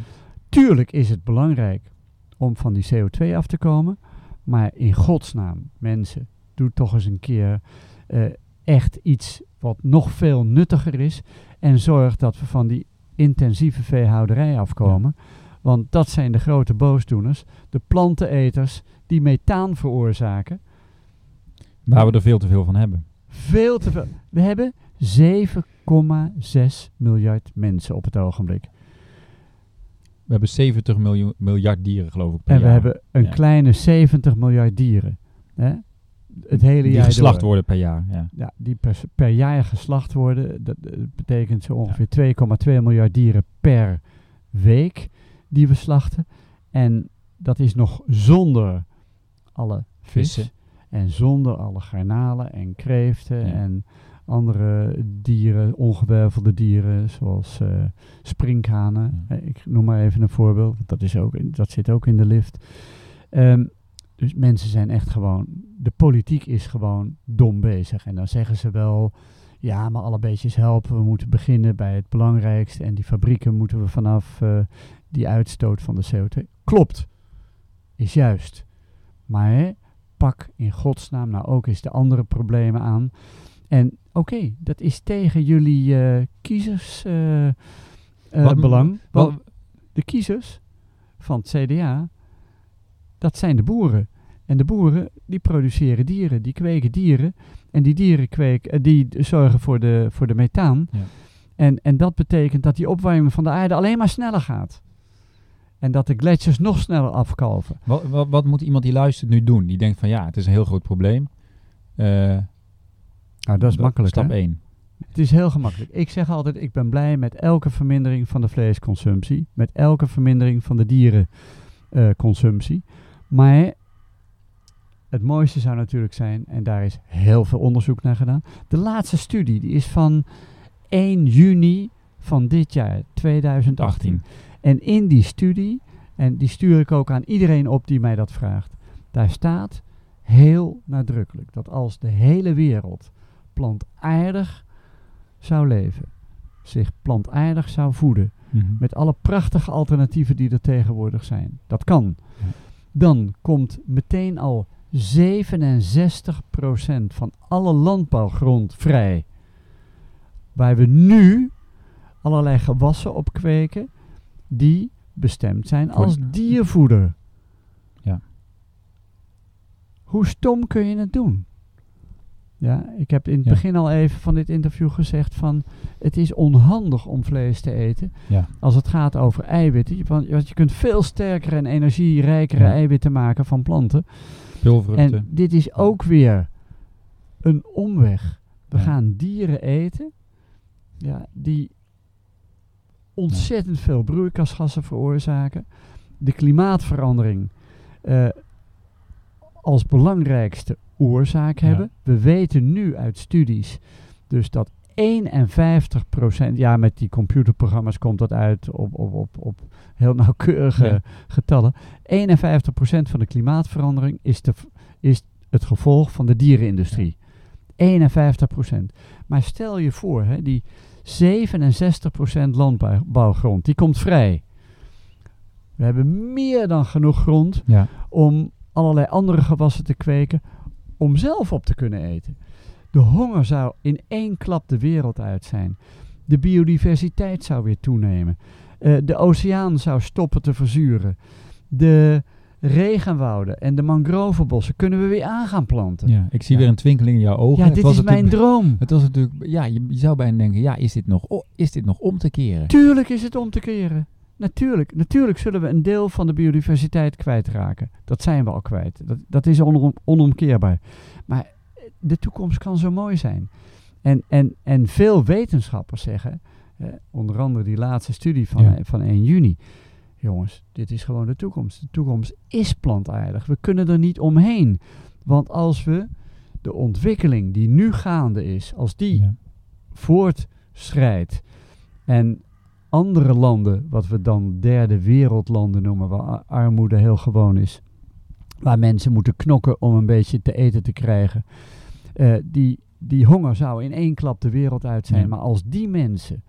Tuurlijk is het belangrijk om van die CO2 af te komen. Maar in godsnaam, mensen, doe toch eens een keer eh, echt iets wat nog veel nuttiger is. En zorg dat we van die intensieve veehouderij afkomen. Want dat zijn de grote boosdoeners. De planteneters die methaan veroorzaken. Waar we er veel te veel van hebben. Veel te veel. We hebben 7,6 miljard mensen op het ogenblik. We hebben 70 miljoen, miljard dieren, geloof ik, per En we jaar. hebben een Ja. kleine 70 miljard dieren. Hè? Het hele die jaar geslacht door. worden per jaar. Ja. Ja, die per, per jaar geslacht worden. Dat, dat betekent zo ongeveer 2,2 miljard dieren per week die we slachten. En dat is nog zonder alle vis. Vissen. En zonder alle garnalen en kreeften en andere dieren, ongewervelde dieren, zoals eh, sprinkhanen. Ja. Eh, Ik noem maar even een voorbeeld, want dat, is ook, in- dat zit ook in de lift. Ehm, dus mensen zijn echt gewoon, de politiek is gewoon dom bezig. En dan zeggen ze wel, ja, maar alle beetjes helpen. We moeten beginnen bij het belangrijkste. En die fabrieken moeten we vanaf eh, die uitstoot van de CO2. Klopt, is juist. Maar hè, pak in godsnaam nou ook eens de andere problemen aan. En oké, dat is tegen jullie eh kiezers eh, eh, Wat- Want de kiezers van het CDA, dat zijn de boeren. En de boeren, die produceren dieren, die kweken dieren. En die dieren kweken, die zorgen voor de, voor de methaan. Ja. En, en dat betekent dat die opwarming van de aarde alleen maar sneller gaat. En dat de gletsjers nog sneller afkalven. wat, wat, wat moet iemand die luistert nu doen? Die denkt van ja, het is een heel groot probleem. Eh, Nou, dat is makkelijk. Stap hè? 1. Het is heel gemakkelijk. Ik zeg altijd, ik ben blij met elke vermindering van de vleesconsumptie. Met elke vermindering van de dierenconsumptie. maar het mooiste zou natuurlijk zijn, en daar is heel veel onderzoek naar gedaan. De laatste studie, die is van 1 juni van dit jaar, 2018. 18. En in die studie, en die stuur ik ook aan iedereen op die mij dat vraagt. Daar staat heel nadrukkelijk dat als de hele wereld plantaardig zou leven, zich plantaardig zou voeden, Mhm. met alle prachtige alternatieven die er tegenwoordig zijn, dat kan, Ja. dan komt meteen al 67% van alle landbouwgrond vrij. Waar we nu allerlei gewassen op kweken die bestemd zijn als diervoeder. Ja. Hoe stom kun je het doen? Ja, ik heb in het Ja. begin al even van dit interview gezegd van het is onhandig om vlees te eten Ja. als het gaat over eiwitten. Want je kunt veel sterkere en energierijkere Ja. eiwitten maken van planten. En dit is ook weer een omweg. We gaan dieren eten ja, die ontzettend veel broeikasgassen veroorzaken. De klimaatverandering eh, als belangrijkste oorzaak Ja. hebben. We weten nu uit studies dus dat 51%, ja met die computerprogramma's komt dat uit op, op, op, op heel nauwkeurige Ja. getallen. 51% van de klimaatverandering is, de, is het gevolg van de dierenindustrie. 51%. Maar stel je voor, hè, die 67% landbouwgrond, die komt vrij. We hebben meer dan genoeg grond ja. om allerlei andere gewassen te kweken om zelf op te kunnen eten. De honger zou in één klap de wereld uit zijn. De biodiversiteit zou weer toenemen. Eh, de oceaan zou stoppen te verzuren. De regenwouden en de mangrovebossen kunnen we weer aan gaan planten. ja. Ik zie Ja. weer een twinkeling in jouw ogen. Ja, dit was is mijn droom. Het was natuurlijk, ja, je, je zou bijna denken, ja, is dit nog, o- is dit nog om te keren? Tuurlijk is het om te keren. Natuurlijk, natuurlijk zullen we een deel van de biodiversiteit kwijtraken. Dat zijn we al kwijt. Dat, dat is onom- onomkeerbaar. Maar eh, de toekomst kan zo mooi zijn. En, en, en veel wetenschappers zeggen, eh, onder andere die laatste studie van, Ja. eh, van 1 juni. Jongens, dit is gewoon de toekomst. De toekomst is plantaardig. We kunnen er niet omheen. Want als we de ontwikkeling die nu gaande is, als die Ja. voortschrijdt en andere landen, wat we dan derde wereldlanden noemen, waar armoede heel gewoon is, waar mensen moeten knokken om een beetje te eten te krijgen, eh, die, die honger zou in één klap de wereld uit zijn. Ja. Maar als die mensen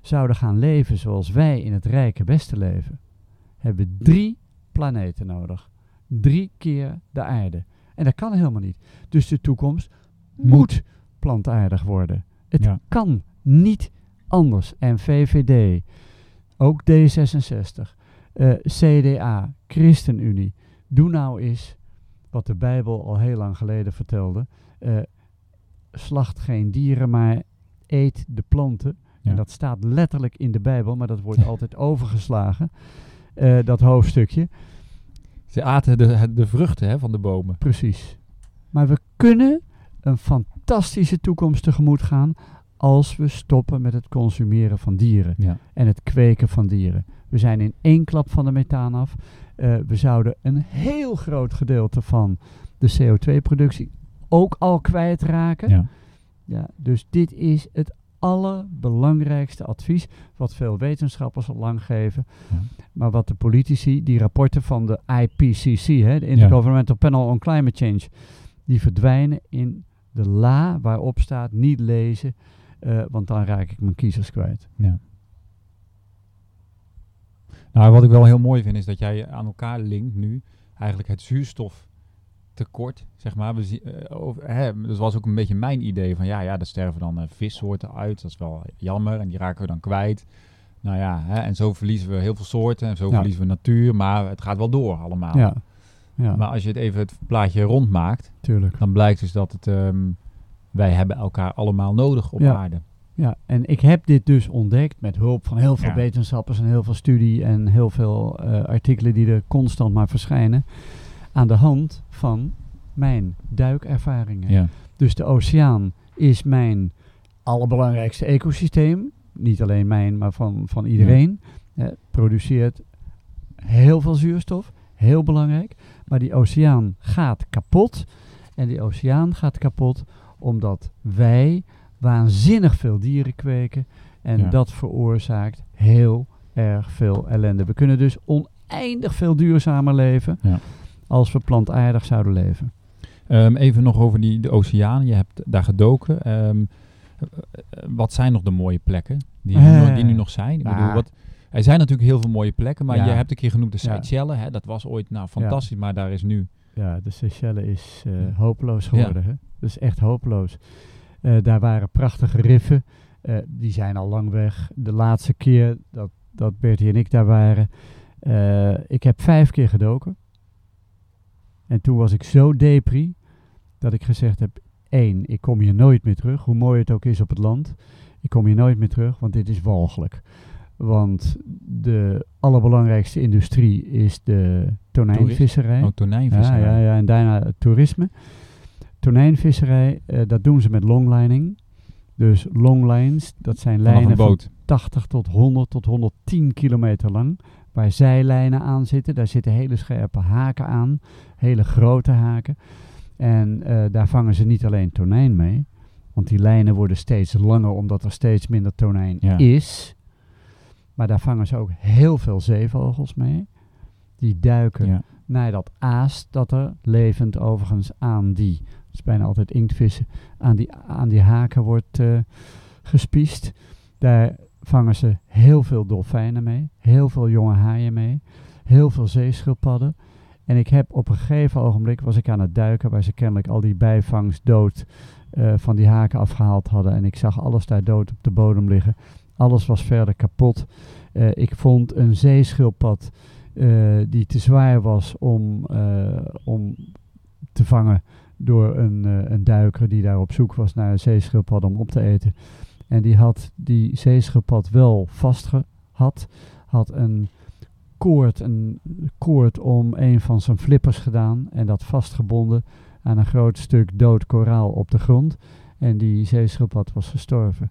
zouden gaan leven zoals wij in het rijke Westen leven, hebben we drie planeten nodig. Drie keer de aarde. En dat kan helemaal niet. Dus de toekomst moet, Moet. plantaardig worden. Het Ja. kan niet anders. En VVD, ook D66, eh, CDA, ChristenUnie. Doe nou eens wat de Bijbel al heel lang geleden vertelde. Eh, slacht geen dieren, maar eet de planten. Ja. En dat staat letterlijk in de Bijbel, maar dat wordt altijd overgeslagen. eh, dat hoofdstukje. Ze aten de, de vruchten hè, van de bomen. Precies. Maar we kunnen een fantastische toekomst tegemoet gaan als we stoppen met het consumeren van dieren Ja. en het kweken van dieren. We zijn in één klap van de methaan af. Eh, we zouden een heel groot gedeelte van de CO2-productie ook al kwijtraken. Ja. Ja, dus dit is het allerbelangrijkste advies wat veel wetenschappers al lang geven. Ja. Maar wat de politici, die rapporten van de IPCC, hè, de Intergovernmental Panel on Climate Change, die verdwijnen in de la waarop staat niet lezen, eh, want dan raak ik mijn kiezers kwijt. Ja. Nou, wat ik wel heel mooi vind is dat jij aan elkaar linkt nu eigenlijk het zuurstoftekort, zeg maar. We zien, eh, over, hè, dat was ook een beetje mijn idee van ja, ja, er sterven dan eh, vissoorten uit. Dat is wel jammer en die raken we dan kwijt. Nou ja, hè, en zo verliezen we heel veel soorten en zo Ja. verliezen we natuur, maar het gaat wel door allemaal. Ja, ja Maar als je het even het plaatje rondmaakt, tuurlijk. dan blijkt dus dat het, ehm, wij hebben elkaar allemaal nodig op Ja. aarde. Ja, en ik heb dit dus ontdekt met hulp van heel veel Ja. wetenschappers en heel veel studie en heel veel eh, artikelen die er constant maar verschijnen. Aan de hand van mijn duikervaringen. Ja. Dus de oceaan is mijn allerbelangrijkste ecosysteem. Niet alleen mijn, maar van, van iedereen. Eh, produceert heel veel zuurstof, heel belangrijk. Maar die oceaan gaat kapot. En die oceaan gaat kapot omdat wij waanzinnig veel dieren kweken. En Ja. dat veroorzaakt heel erg veel ellende. We kunnen dus oneindig veel duurzamer leven Ja. als we plantaardig zouden leven. Ehm, even nog over die, de oceaan. Je hebt daar gedoken. Ehm, eh, eh, wat zijn nog de mooie plekken die, Eh, nog- die nu nog zijn? Ik nou. bedoel, wat, er zijn natuurlijk heel veel mooie plekken, maar Ja. je hebt een keer genoemd de. Seychelles. Hè? Dat was ooit nou, fantastisch, maar daar is nu... Ja, de Seychelles is Ja. hopeloos geworden. Hè? Dat is echt hopeloos. Eh, daar waren prachtige riffen. Eh, die zijn al lang weg. De laatste keer dat, dat Bertie en ik daar waren. ik heb vijf keer gedoken. En toen was ik zo depri dat ik gezegd heb: één, ik kom hier nooit meer terug. Hoe mooi het ook is op het land. Ik kom hier nooit meer terug, want dit is walgelijk. Want de allerbelangrijkste industrie is de tonijnvisserij. Oh, tonijnvisserij. Ja, ja, ja, en daarna het toerisme. Tonijnvisserij, eh, dat doen ze met longlining. Dus longlines, dat zijn Vanaf lijnen van boot. 80 tot 100 tot 110 kilometer lang. Waar zijlijnen aan zitten. Daar zitten hele scherpe haken aan. Hele grote haken. En eh, daar vangen ze niet alleen tonijn mee. Want die lijnen worden steeds langer omdat er steeds minder tonijn Ja. is. Maar daar vangen ze ook heel veel zeevogels mee. Die duiken Ja. naar dat aas dat er levend overigens aan die, dat is bijna altijd inktvissen, aan die, aan die haken wordt eh, gespiest. Daar vangen ze heel veel dolfijnen mee, heel veel jonge haaien mee, heel veel zeeschildpadden. En ik heb op een gegeven ogenblik, was ik aan het duiken, waar ze kennelijk al die bijvangst dood eh, van die haken afgehaald hadden. En ik zag alles daar dood op de bodem liggen. Alles was verder kapot. Eh, ik vond een zeeschildpad eh, die te zwaar was om, eh, om te vangen door een, een duiker die daar op zoek was naar een zeeschildpad om op te eten. En die had die zeeschildpad wel vastgehad, had een koord, een koord om een van zijn flippers gedaan en dat vastgebonden aan een groot stuk dood koraal op de grond. En die zeeschildpad was gestorven.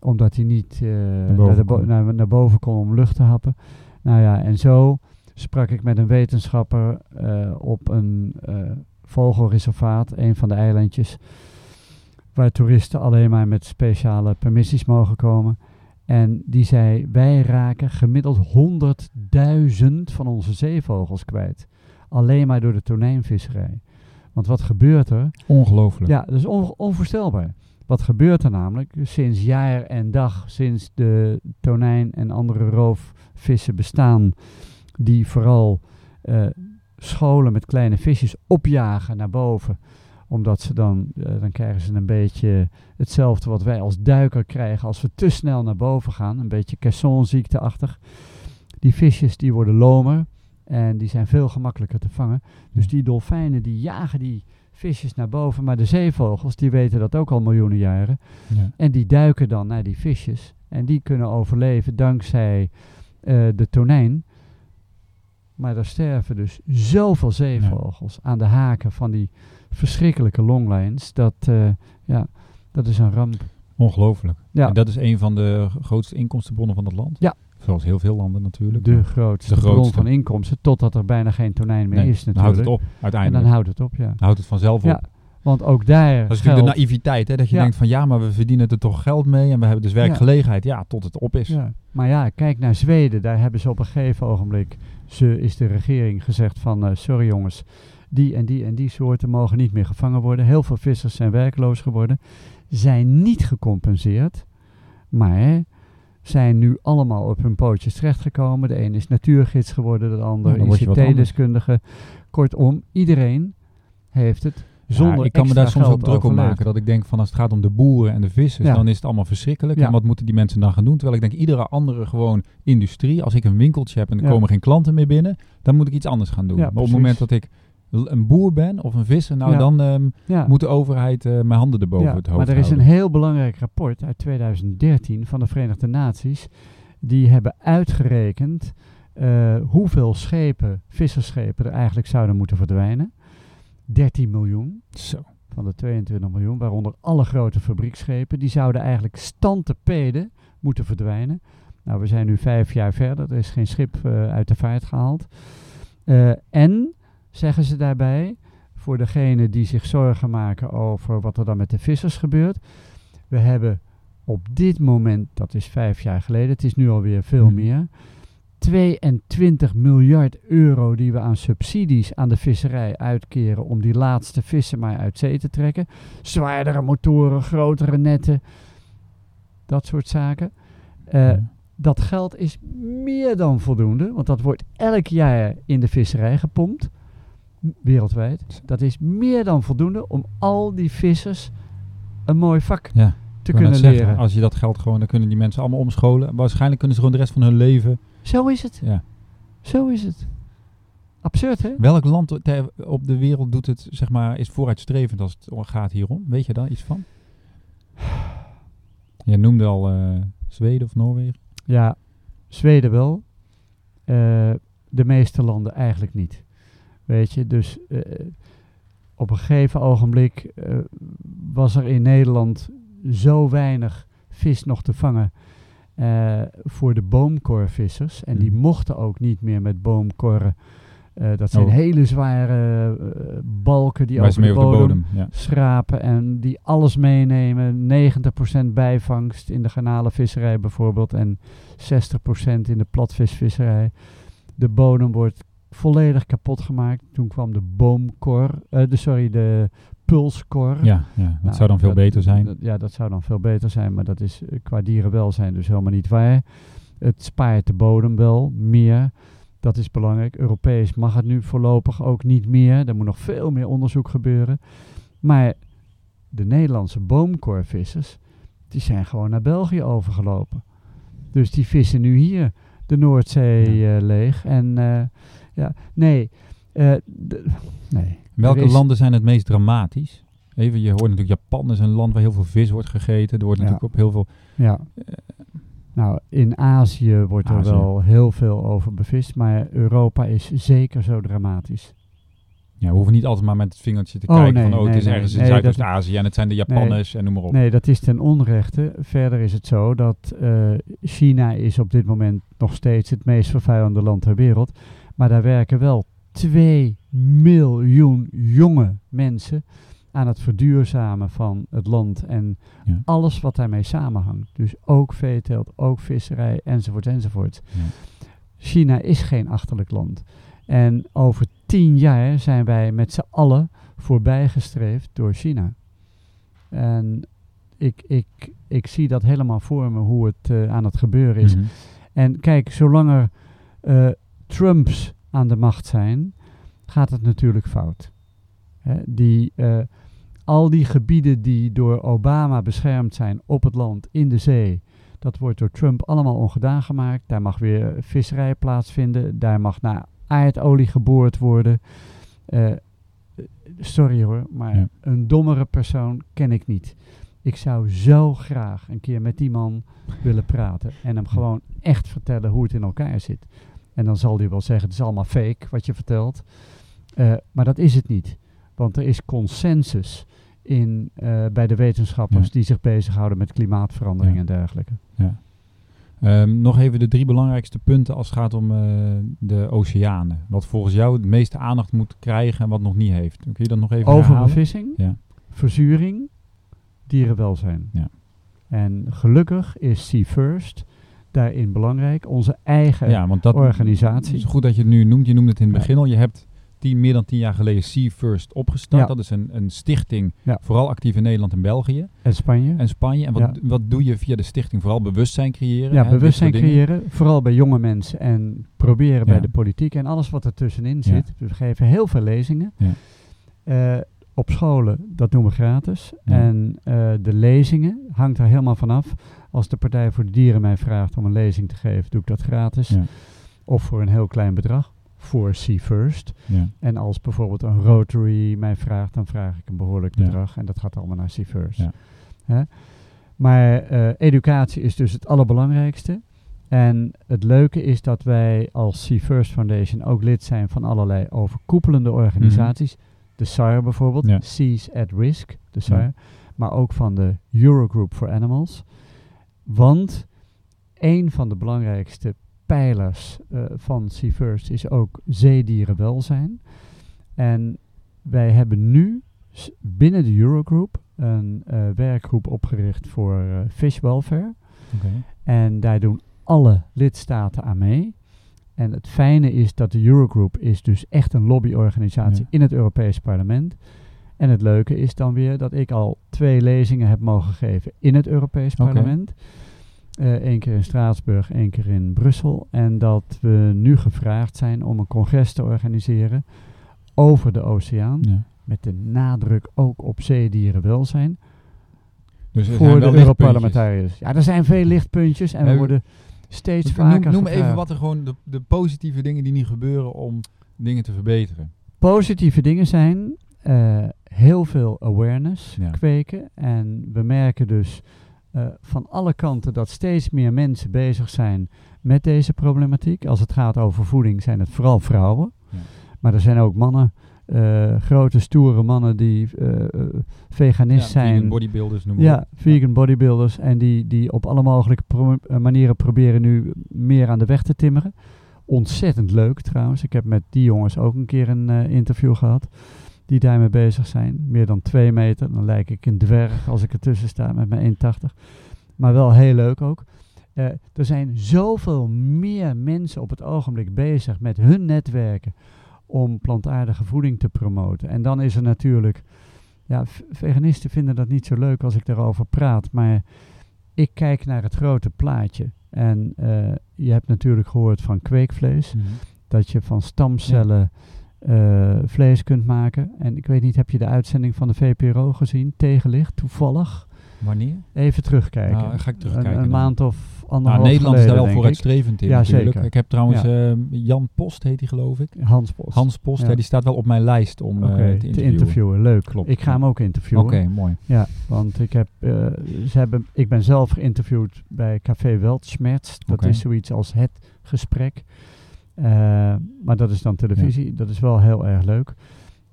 Omdat hij niet eh, boven naar, de bo- kon. naar, naar boven kon om lucht te happen. Nou ja, en zo sprak ik met een wetenschapper eh, op een eh, vogelreservaat, een van de eilandjes, waar toeristen alleen maar met speciale permissies mogen komen. En die zei, wij raken gemiddeld 100.000 van onze zeevogels kwijt. Alleen maar door de tonijnvisserij. Want wat gebeurt er? Ongelooflijk. Ja, dat is on- onvoorstelbaar. Wat gebeurt er namelijk? Sinds jaar en dag, sinds de tonijn en andere roofvissen bestaan, die vooral eh, scholen met kleine visjes opjagen naar boven. Omdat ze dan, eh, dan krijgen ze een beetje hetzelfde wat wij als duiker krijgen als we te snel naar boven gaan. Een beetje caissonziekteachtig. Die visjes die worden lomer en die zijn veel gemakkelijker te vangen. Dus die dolfijnen die jagen die visjes naar boven. Maar de zeevogels die weten dat ook al miljoenen jaren. Ja. En die duiken dan naar die visjes. En die kunnen overleven dankzij eh, de tonijn. Maar er sterven dus zoveel zeevogels aan de haken van die verschrikkelijke longlines. Dat, eh, ja, dat is een ramp. Ongelooflijk. Ja, En dat is een van de grootste inkomstenbronnen van het land. Ja. Zoals heel veel landen natuurlijk. de grootste, de bron van inkomsten. Totdat er bijna geen tonijn meer Nee, is dan natuurlijk. houdt het op, en uiteindelijk. dan houdt het op, ja. Dan houdt het vanzelf op. Ja, want ook daar Dat is natuurlijk de naïviteit, hè? dat je Ja. denkt van ja, maar we verdienen er toch geld mee en we hebben dus werkgelegenheid. Ja, tot het op is. Ja. Maar ja, kijk naar Zweden. Daar hebben ze op een gegeven ogenblik, ze, is de regering gezegd van, eh, sorry jongens, die en die en die soorten mogen niet meer gevangen worden. Heel veel vissers zijn werkloos geworden, zijn niet gecompenseerd, maar zijn nu allemaal op hun pootjes terechtgekomen. De een is natuurgids geworden, de ander Ja, wat anders. ICT-deskundige. Kortom, iedereen heeft het Ja, zonder ik kan me daar soms ook druk om maken. Dat ik denk van als het gaat om de boeren en de vissers, Ja. dan is het allemaal verschrikkelijk. Ja. En wat moeten die mensen dan gaan doen? Terwijl ik denk, iedere andere gewoon industrie, als ik een winkeltje heb en er komen geen klanten meer binnen, dan moet ik iets anders gaan doen. Maar op het moment dat ik een boer ben of een visser, nou Ja. dan ehm, Ja. moet de overheid eh, mijn handen erboven Ja, het hoofd Maar er is een heel belangrijk rapport uit 2013 van de Verenigde Naties. Die hebben uitgerekend eh, hoeveel schepen, visserschepen er eigenlijk zouden moeten verdwijnen. 13 miljoen Zo. van de 22 miljoen, waaronder alle grote fabrieksschepen. Die zouden eigenlijk stand te peden moeten verdwijnen. Nou, we zijn nu vijf jaar verder. Er is geen schip eh, uit de vaart gehaald. Eh, en, zeggen ze daarbij, voor degenen die zich zorgen maken over wat er dan met de vissers gebeurt. We hebben op dit moment, dat is vijf jaar geleden, het is nu alweer veel Mhm. meer. 22 miljard euro die we aan subsidies aan de visserij uitkeren om die laatste vissen maar uit zee te trekken. Zwaardere motoren, grotere netten, dat soort zaken. Eh, Ja. Dat geld is meer dan voldoende, want dat wordt elk jaar in de visserij gepompt, wereldwijd. Dat is meer dan voldoende om al die vissers een mooi vak Ja. te kunnen zeggen, leren. Als je dat geld gewoon, dan kunnen die mensen allemaal omscholen. Waarschijnlijk kunnen ze gewoon de rest van hun leven. Zo is het. Ja. Zo is het. Absurd, hè? Welk land ter- op de wereld doet het, zeg maar, is vooruitstrevend als het gaat hierom? Weet je daar iets van? Je noemde al eh, Zweden of Noorwegen. Ja, Zweden wel. Eh, de meeste landen eigenlijk niet. Weet je, dus eh, op een gegeven ogenblik eh, was er in Nederland zo weinig vis nog te vangen eh, voor de boomkorvissers. En die Mhm. mochten ook niet meer met boomkorren. Dat zijn Oh. hele zware balken die over de op de bodem, bodem. Ja. schrapen en die alles meenemen. 90% bijvangst in de garnalenvisserij bijvoorbeeld en 60% in de platvisvisserij. De bodem wordt volledig kapot gemaakt. Toen kwam de boomkor, eh, de, sorry, de pulskor. Ja, ja, dat Nou, zou dan veel dat- beter zijn. dat- ja, dat zou dan veel beter zijn, maar dat is eh, qua dierenwelzijn dus helemaal niet waar. Het spaart de bodem wel meer. Dat is belangrijk. Europees mag het nu voorlopig ook niet meer. Er moet nog veel meer onderzoek gebeuren. Maar de Nederlandse boomkorvissers, die zijn gewoon naar België overgelopen. Dus die vissen nu hier de Noordzee eh, leeg. En ja, nee. eh, nee. Welke is- landen zijn het meest dramatisch? Even, je hoort natuurlijk Japan is een land waar heel veel vis wordt gegeten. Er wordt Ja. natuurlijk op heel veel... Ja. Nou, in Azië wordt er wel heel veel over bevist, maar Europa is zeker zo dramatisch. Ja, we hoeven niet altijd maar met het vingertje te Oh, kijken nee, van... Oh, het nee, is nee. ergens in Zuidoost-Azië en het zijn de Japanners en noem maar op. Nee, dat is ten onrechte. Verder is het zo dat eh, China is op dit moment nog steeds het meest vervuilende land ter wereld. Maar daar werken wel 2 miljoen jonge mensen aan het verduurzamen van het land en Ja. alles wat daarmee samenhangt. Dus ook veeteelt, ook visserij enzovoort enzovoort. Ja. China is geen achterlijk land. En over tien jaar zijn wij met z'n allen voorbijgestreefd door China. En ik, ik, ik zie dat helemaal voor me hoe het eh, aan het gebeuren is. Mhm. En kijk, zolang er eh, Trumps aan de macht zijn, gaat het natuurlijk fout. Hè, die, eh, al die gebieden die door Obama beschermd zijn op het land, in de zee, dat wordt door Trump allemaal ongedaan gemaakt. Daar mag weer visserij plaatsvinden, daar mag naar aardolie geboord worden. Eh, sorry hoor, maar Ja. een dommere persoon ken ik niet. Ik zou zo graag een keer met die man willen praten en hem gewoon echt vertellen hoe het in elkaar zit. En dan zal hij wel zeggen, het is allemaal fake wat je vertelt. Eh, maar dat is het niet. Want er is consensus in, eh, bij de wetenschappers Ja. die zich bezighouden met klimaatverandering Ja. en dergelijke. Ehm, nog even de drie belangrijkste punten als het gaat om eh, de oceanen. Wat volgens jou het meeste aandacht moet krijgen en wat nog niet heeft. Kun je dat nog even? Overbevissing, Ja. verzuring, dierenwelzijn. Ja. En gelukkig is Sea First daarin belangrijk. Onze eigen Ja, want dat organisatie. Het is goed dat je het nu noemt. Je noemde het in het begin al. Je hebt tien, meer dan tien jaar geleden Sea First opgestart. Ja. Dat is een, een stichting, Ja. vooral actief in Nederland en België en Spanje. en Spanje. En wat, Ja. wat doe je via de stichting? Vooral bewustzijn creëren. ja, hè, bewustzijn creëren, vooral bij jonge mensen en proberen bij de politiek en alles wat er tussenin zit. We geven heel veel lezingen. Ja. Op scholen, dat doen we gratis. Ja. En eh, de lezingen hangt er helemaal vanaf. Als de Partij voor de Dieren mij vraagt om een lezing te geven, doe ik dat gratis. Ja. Of voor een heel klein bedrag, voor Sea First. Ja. En als bijvoorbeeld een Rotary mij vraagt, dan vraag ik een behoorlijk bedrag. En dat gaat allemaal naar Sea First. Hè? Maar eh, educatie is dus het allerbelangrijkste. En het leuke is dat wij als Sea First Foundation ook lid zijn van allerlei overkoepelende organisaties. De SAR bijvoorbeeld, Ja. Seas at Risk, de SAR, Ja. maar ook van de Eurogroup for Animals. Want een van de belangrijkste pijlers eh, van Sea First is ook zeedierenwelzijn. En wij hebben nu binnen de Eurogroup een eh, werkgroep opgericht voor eh, fish welfare. En daar doen alle lidstaten aan mee. En het fijne is dat de Eurogroup is dus echt een lobbyorganisatie Ja. in het Europese parlement. En het leuke is dan weer dat ik al twee lezingen heb mogen geven in het Europees parlement. Eén keer in Straatsburg, één keer in Brussel. En dat we nu gevraagd zijn om een congres te organiseren over de oceaan. Ja. Met de nadruk ook op zeedierenwelzijn Dus voor de. Europarlementariërs. Ja, er zijn veel lichtpuntjes en we worden steeds Noem- vaker Noem even gevraagd. wat er gewoon de, de positieve dingen die nu gebeuren om dingen te verbeteren. Positieve dingen zijn eh, heel veel awareness Ja. kweken. En we merken dus eh, van alle kanten dat steeds meer mensen bezig zijn met deze problematiek. Als het gaat over voeding zijn het vooral vrouwen. Ja. Maar er zijn ook mannen, eh, grote stoere mannen die eh, eh, veganist Ja, zijn. vegan bodybuilders noemen Ja, vegan bodybuilders. En die, die op alle mogelijke pro- manieren proberen nu meer aan de weg te timmeren. Ontzettend leuk trouwens. Ik heb met die jongens ook een keer een interview gehad. Die daarmee bezig zijn. Meer dan twee meter. Dan lijk ik een dwerg als ik ertussen sta met mijn 1,80. Maar wel heel leuk ook. Er zijn zoveel meer mensen op het ogenblik bezig met hun netwerken om plantaardige voeding te promoten. En dan is er natuurlijk, ja, veganisten vinden dat niet zo leuk als ik daarover praat, maar ik kijk naar het grote plaatje. En eh, je hebt natuurlijk gehoord van kweekvlees, Mhm. dat je van stamcellen eh, vlees kunt maken. En ik weet niet, heb je de uitzending van de VPRO gezien? Tegenlicht, toevallig. Wanneer? Even terugkijken. Nou, ga ik terugkijken Een, maand of Nou, Nederland is daar wel vooruitstrevend in Ja, natuurlijk. zeker. Ik heb trouwens Ja. eh, Jan Post, heet hij geloof ik. Hans Post. Hans Post, Ja. die staat wel op mijn lijst om eh, Oké, te te interviewen. Leuk. Klopt. Ik ga hem ook Oké, interviewen. mooi. Ja, want ik, heb, eh, ze hebben, ik ben zelf geïnterviewd bij Café Weltschmerz. Dat Oké. is zoiets als het gesprek. Eh, maar dat is dan televisie. Dat is wel heel erg leuk.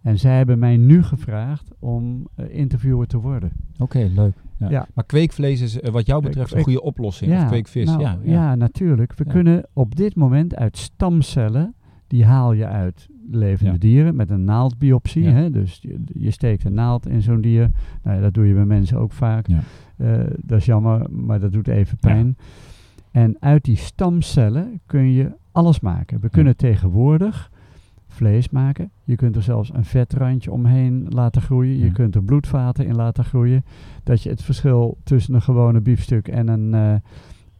En zij hebben mij nu gevraagd om eh, interviewer te worden. Oké, leuk. Ja. Ja. Maar kweekvlees is eh, wat jou Kweek- betreft een goede oplossing. of kweekvis. nou, ja, ja, ja. natuurlijk. We Ja. kunnen op dit moment uit stamcellen, die haal je uit levende Ja. dieren met een naaldbiopsie. Ja. Hè? Dus je, je steekt een naald in zo'n dier. Nou, ja, dat doe je bij mensen ook vaak. Ja. Eh, dat is jammer, maar dat doet even pijn. En uit die stamcellen kun je alles maken. We kunnen tegenwoordig vlees maken. Je kunt er zelfs een vetrandje omheen laten groeien. Je Ja. kunt er bloedvaten in laten groeien. Dat je het verschil tussen een gewone biefstuk en een, eh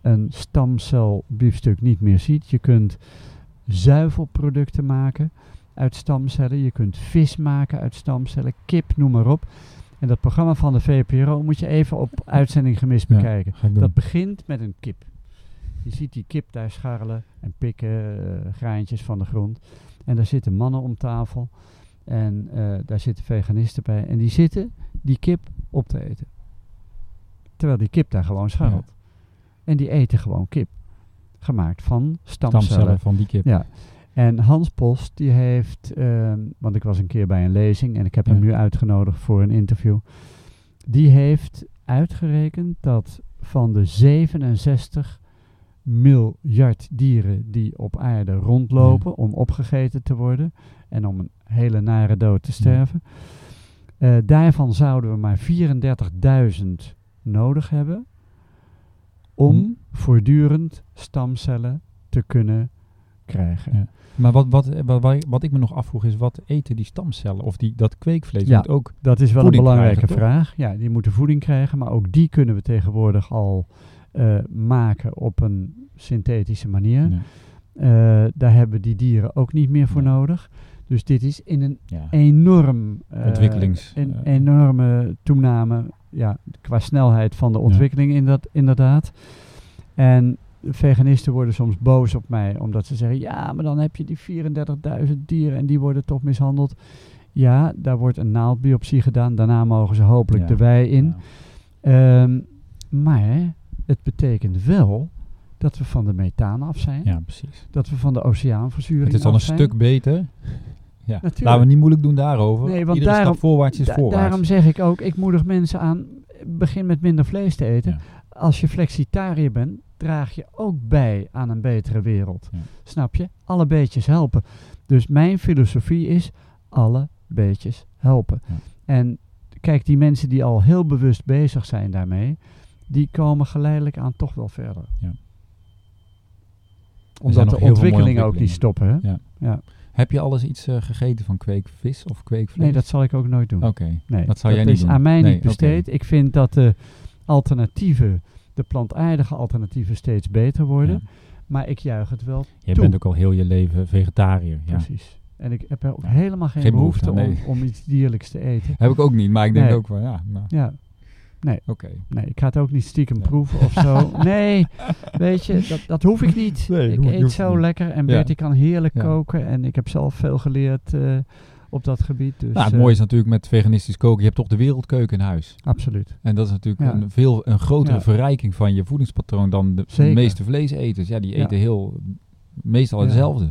een stamcelbiefstuk niet meer ziet. Je kunt zuivelproducten maken uit stamcellen. Je kunt vis maken uit stamcellen. Kip, noem maar op. En dat programma van de VPRO moet je even op uitzending gemist Ja, bekijken. Dat begint met een kip. Je ziet die kip daar scharrelen en pikken, eh, graantjes van de grond. En daar zitten mannen om tafel. En eh, daar zitten veganisten bij. En die zitten die kip op te eten. Terwijl die kip daar gewoon scharrelt. En die eten gewoon kip. Gemaakt van stamcellen. Stamcellen van die kip. Ja. En Hans Post, die heeft, ehm, want ik was een keer bij een lezing en ik heb hem nu uitgenodigd voor een interview. Die heeft uitgerekend dat van de 67 miljard dieren die op aarde rondlopen om opgegeten te worden en om een hele nare dood te sterven, eh, daarvan zouden we maar 34.000 nodig hebben om Om- voortdurend stamcellen te kunnen krijgen. Ja. Maar wat, wat, wat, wat- ik me nog afvroeg is, wat eten die stamcellen? Of die, dat kweekvlees moet ook... Dat is wel een belangrijke krijgen, vraag. Ja, die moeten voeding krijgen, maar ook die kunnen we tegenwoordig al eh, maken op een synthetische manier. Eh, daar hebben die dieren ook niet meer voor Nee. nodig. Dus dit is in een Ja. enorm eh, Ontwikkelings- een enorme toename ja, qua snelheid van de ontwikkeling in dat, inderdaad. En veganisten worden soms boos op mij omdat ze zeggen: ja, maar dan heb je die 34.000 dieren en die worden toch mishandeld. Ja, daar wordt een naaldbiopsie gedaan. Daarna mogen ze hopelijk Ja. de wei in. Ehm, maar het betekent wel dat we van de methaan af zijn. Ja, precies. Dat we van de oceaanverzuring Het is al af een zijn. stuk beter Ja. Natuurlijk. Laten we niet moeilijk doen daarover. Nee, want Iedere daarom- stap voorwaarts is Da- voorwaarts. daarom zeg ik ook, ik moedig mensen aan, begin met minder vlees te eten. Ja. Als je flexitariër bent, draag je ook bij aan een betere wereld. Ja. Snap je? Alle beetjes helpen. Dus mijn filosofie is, alle beetjes helpen. Ja. En kijk, die mensen die al heel bewust bezig zijn daarmee, die komen geleidelijk aan toch wel verder. Ja. Omdat de ontwikkelingen ook niet stoppen. Hè? Ja. Heb je alles iets eh, gegeten van kweekvis of kweekvlees? Nee, dat zal ik ook nooit doen. Oké. Nee, Dat zou jij niet is doen? aan mij Nee, niet besteed. Ik vind dat de alternatieven, de plantaardige alternatieven, steeds beter worden. Ja. Maar ik juich het wel Jij toe. bent ook al heel je leven vegetariër. Ja. Precies. En ik heb er ook helemaal geen, Geen behoefte, behoefte, nee. om, om iets dierlijks te eten. Heb ik ook niet, maar ik denk Nee. ook van ja. nou, Ja, Oké. nee, ik ga het ook niet stiekem Nee. proeven of zo. Nee, weet je, dat, dat hoef ik niet. Nee, ik eet zo niet. lekker en Ja. Bertie kan heerlijk Ja. koken. En ik heb zelf veel geleerd eh, op dat gebied. Dus, nou, het eh, mooie is natuurlijk met veganistisch koken, je hebt toch de wereldkeuken in huis. Absoluut. En dat is natuurlijk Ja. een, veel, een grotere verrijking van je voedingspatroon dan de Zeker. meeste vleeseters. Ja, die eten heel, meestal hetzelfde.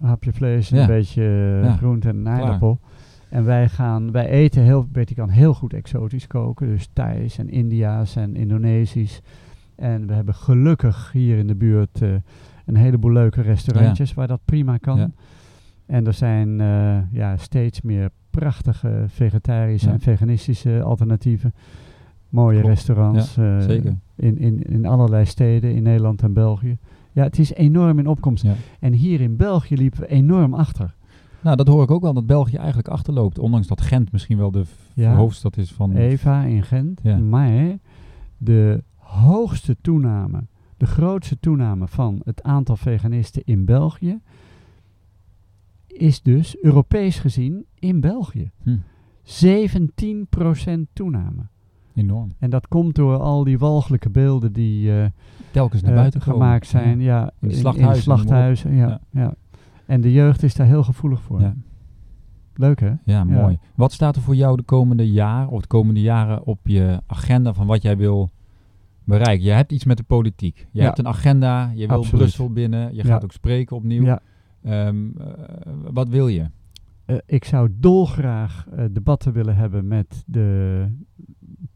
Een hapje vlees, en een beetje eh, groente en een Klaar. En wij gaan, wij eten heel, Betty kan heel goed exotisch koken. Dus Thais en India's en Indonesisch. En we hebben gelukkig hier in de buurt eh, een heleboel leuke restaurantjes waar dat prima kan. Ja. En er zijn eh, ja, steeds meer prachtige vegetarische Ja. en veganistische alternatieven. Mooie Klopt. restaurants eh, Zeker. in, in, in allerlei steden in Nederland en België. Ja, het is enorm in opkomst. Ja. En hier in België liepen we enorm achter. Nou, dat hoor ik ook wel, dat België eigenlijk achterloopt. Ondanks dat Gent misschien wel de Ja. hoofdstad is van... Eva in Gent. Ja. Maar de hoogste toename, de grootste toename van het aantal veganisten in België is dus Europees gezien in België. Hm, 17% toename. enorm. En dat komt door al die walgelijke beelden die eh, Telkens naar buiten komen. gemaakt zijn. Ja. In in- in slachthuizen, slachthuizen, ja, Ja. ja. En de jeugd is daar heel gevoelig voor. Ja. Leuk hè? Ja, mooi. Wat staat er voor jou de komende jaar of de komende jaren op je agenda van wat jij wil bereiken? Je hebt iets met de politiek. Je Ja. hebt een agenda, je wil. Brussel binnen, je gaat ook spreken opnieuw. Ehm, eh, wat wil je? Eh, ik zou dolgraag eh, debatten willen hebben met de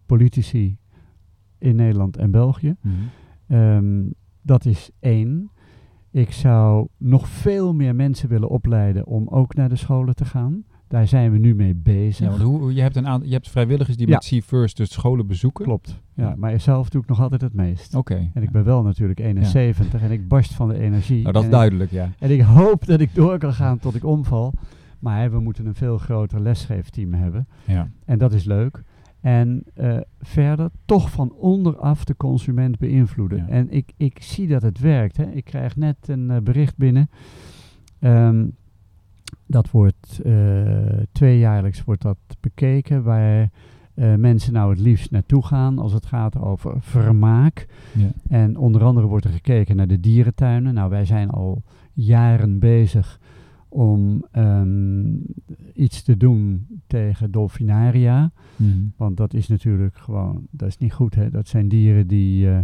politici in Nederland en België. Ehm, dat is één. Ik zou nog veel meer mensen willen opleiden om ook naar de scholen te gaan. Daar zijn we nu mee bezig. Ja, want hoe, je, hebt een aantal, je hebt vrijwilligers die Ja. met See First de scholen bezoeken. Klopt. Ja, maar zelf doe ik nog altijd het meest. Oké. En ik ben wel natuurlijk 71 en ik barst van de energie. Nou, dat is ik, duidelijk, ja. en ik hoop dat ik door kan gaan tot ik omval. Maar we moeten een veel groter lesgeefteam hebben. ja. En dat is leuk. En eh, verder toch van onderaf de consument beïnvloeden. Ja. En ik, ik zie dat het werkt. Hè. Ik krijg net een eh, bericht binnen. Ehm, dat wordt eh, tweejaarlijks wordt dat bekeken. Waar mensen nou het liefst naartoe gaan als het gaat over vermaak. ja. En onder andere wordt er gekeken naar de dierentuinen. Nou, wij zijn al jaren bezig om ehm, iets te doen tegen dolfinaria. Mhm. Want dat is natuurlijk gewoon, dat is niet goed. Hè? Dat zijn dieren die eh,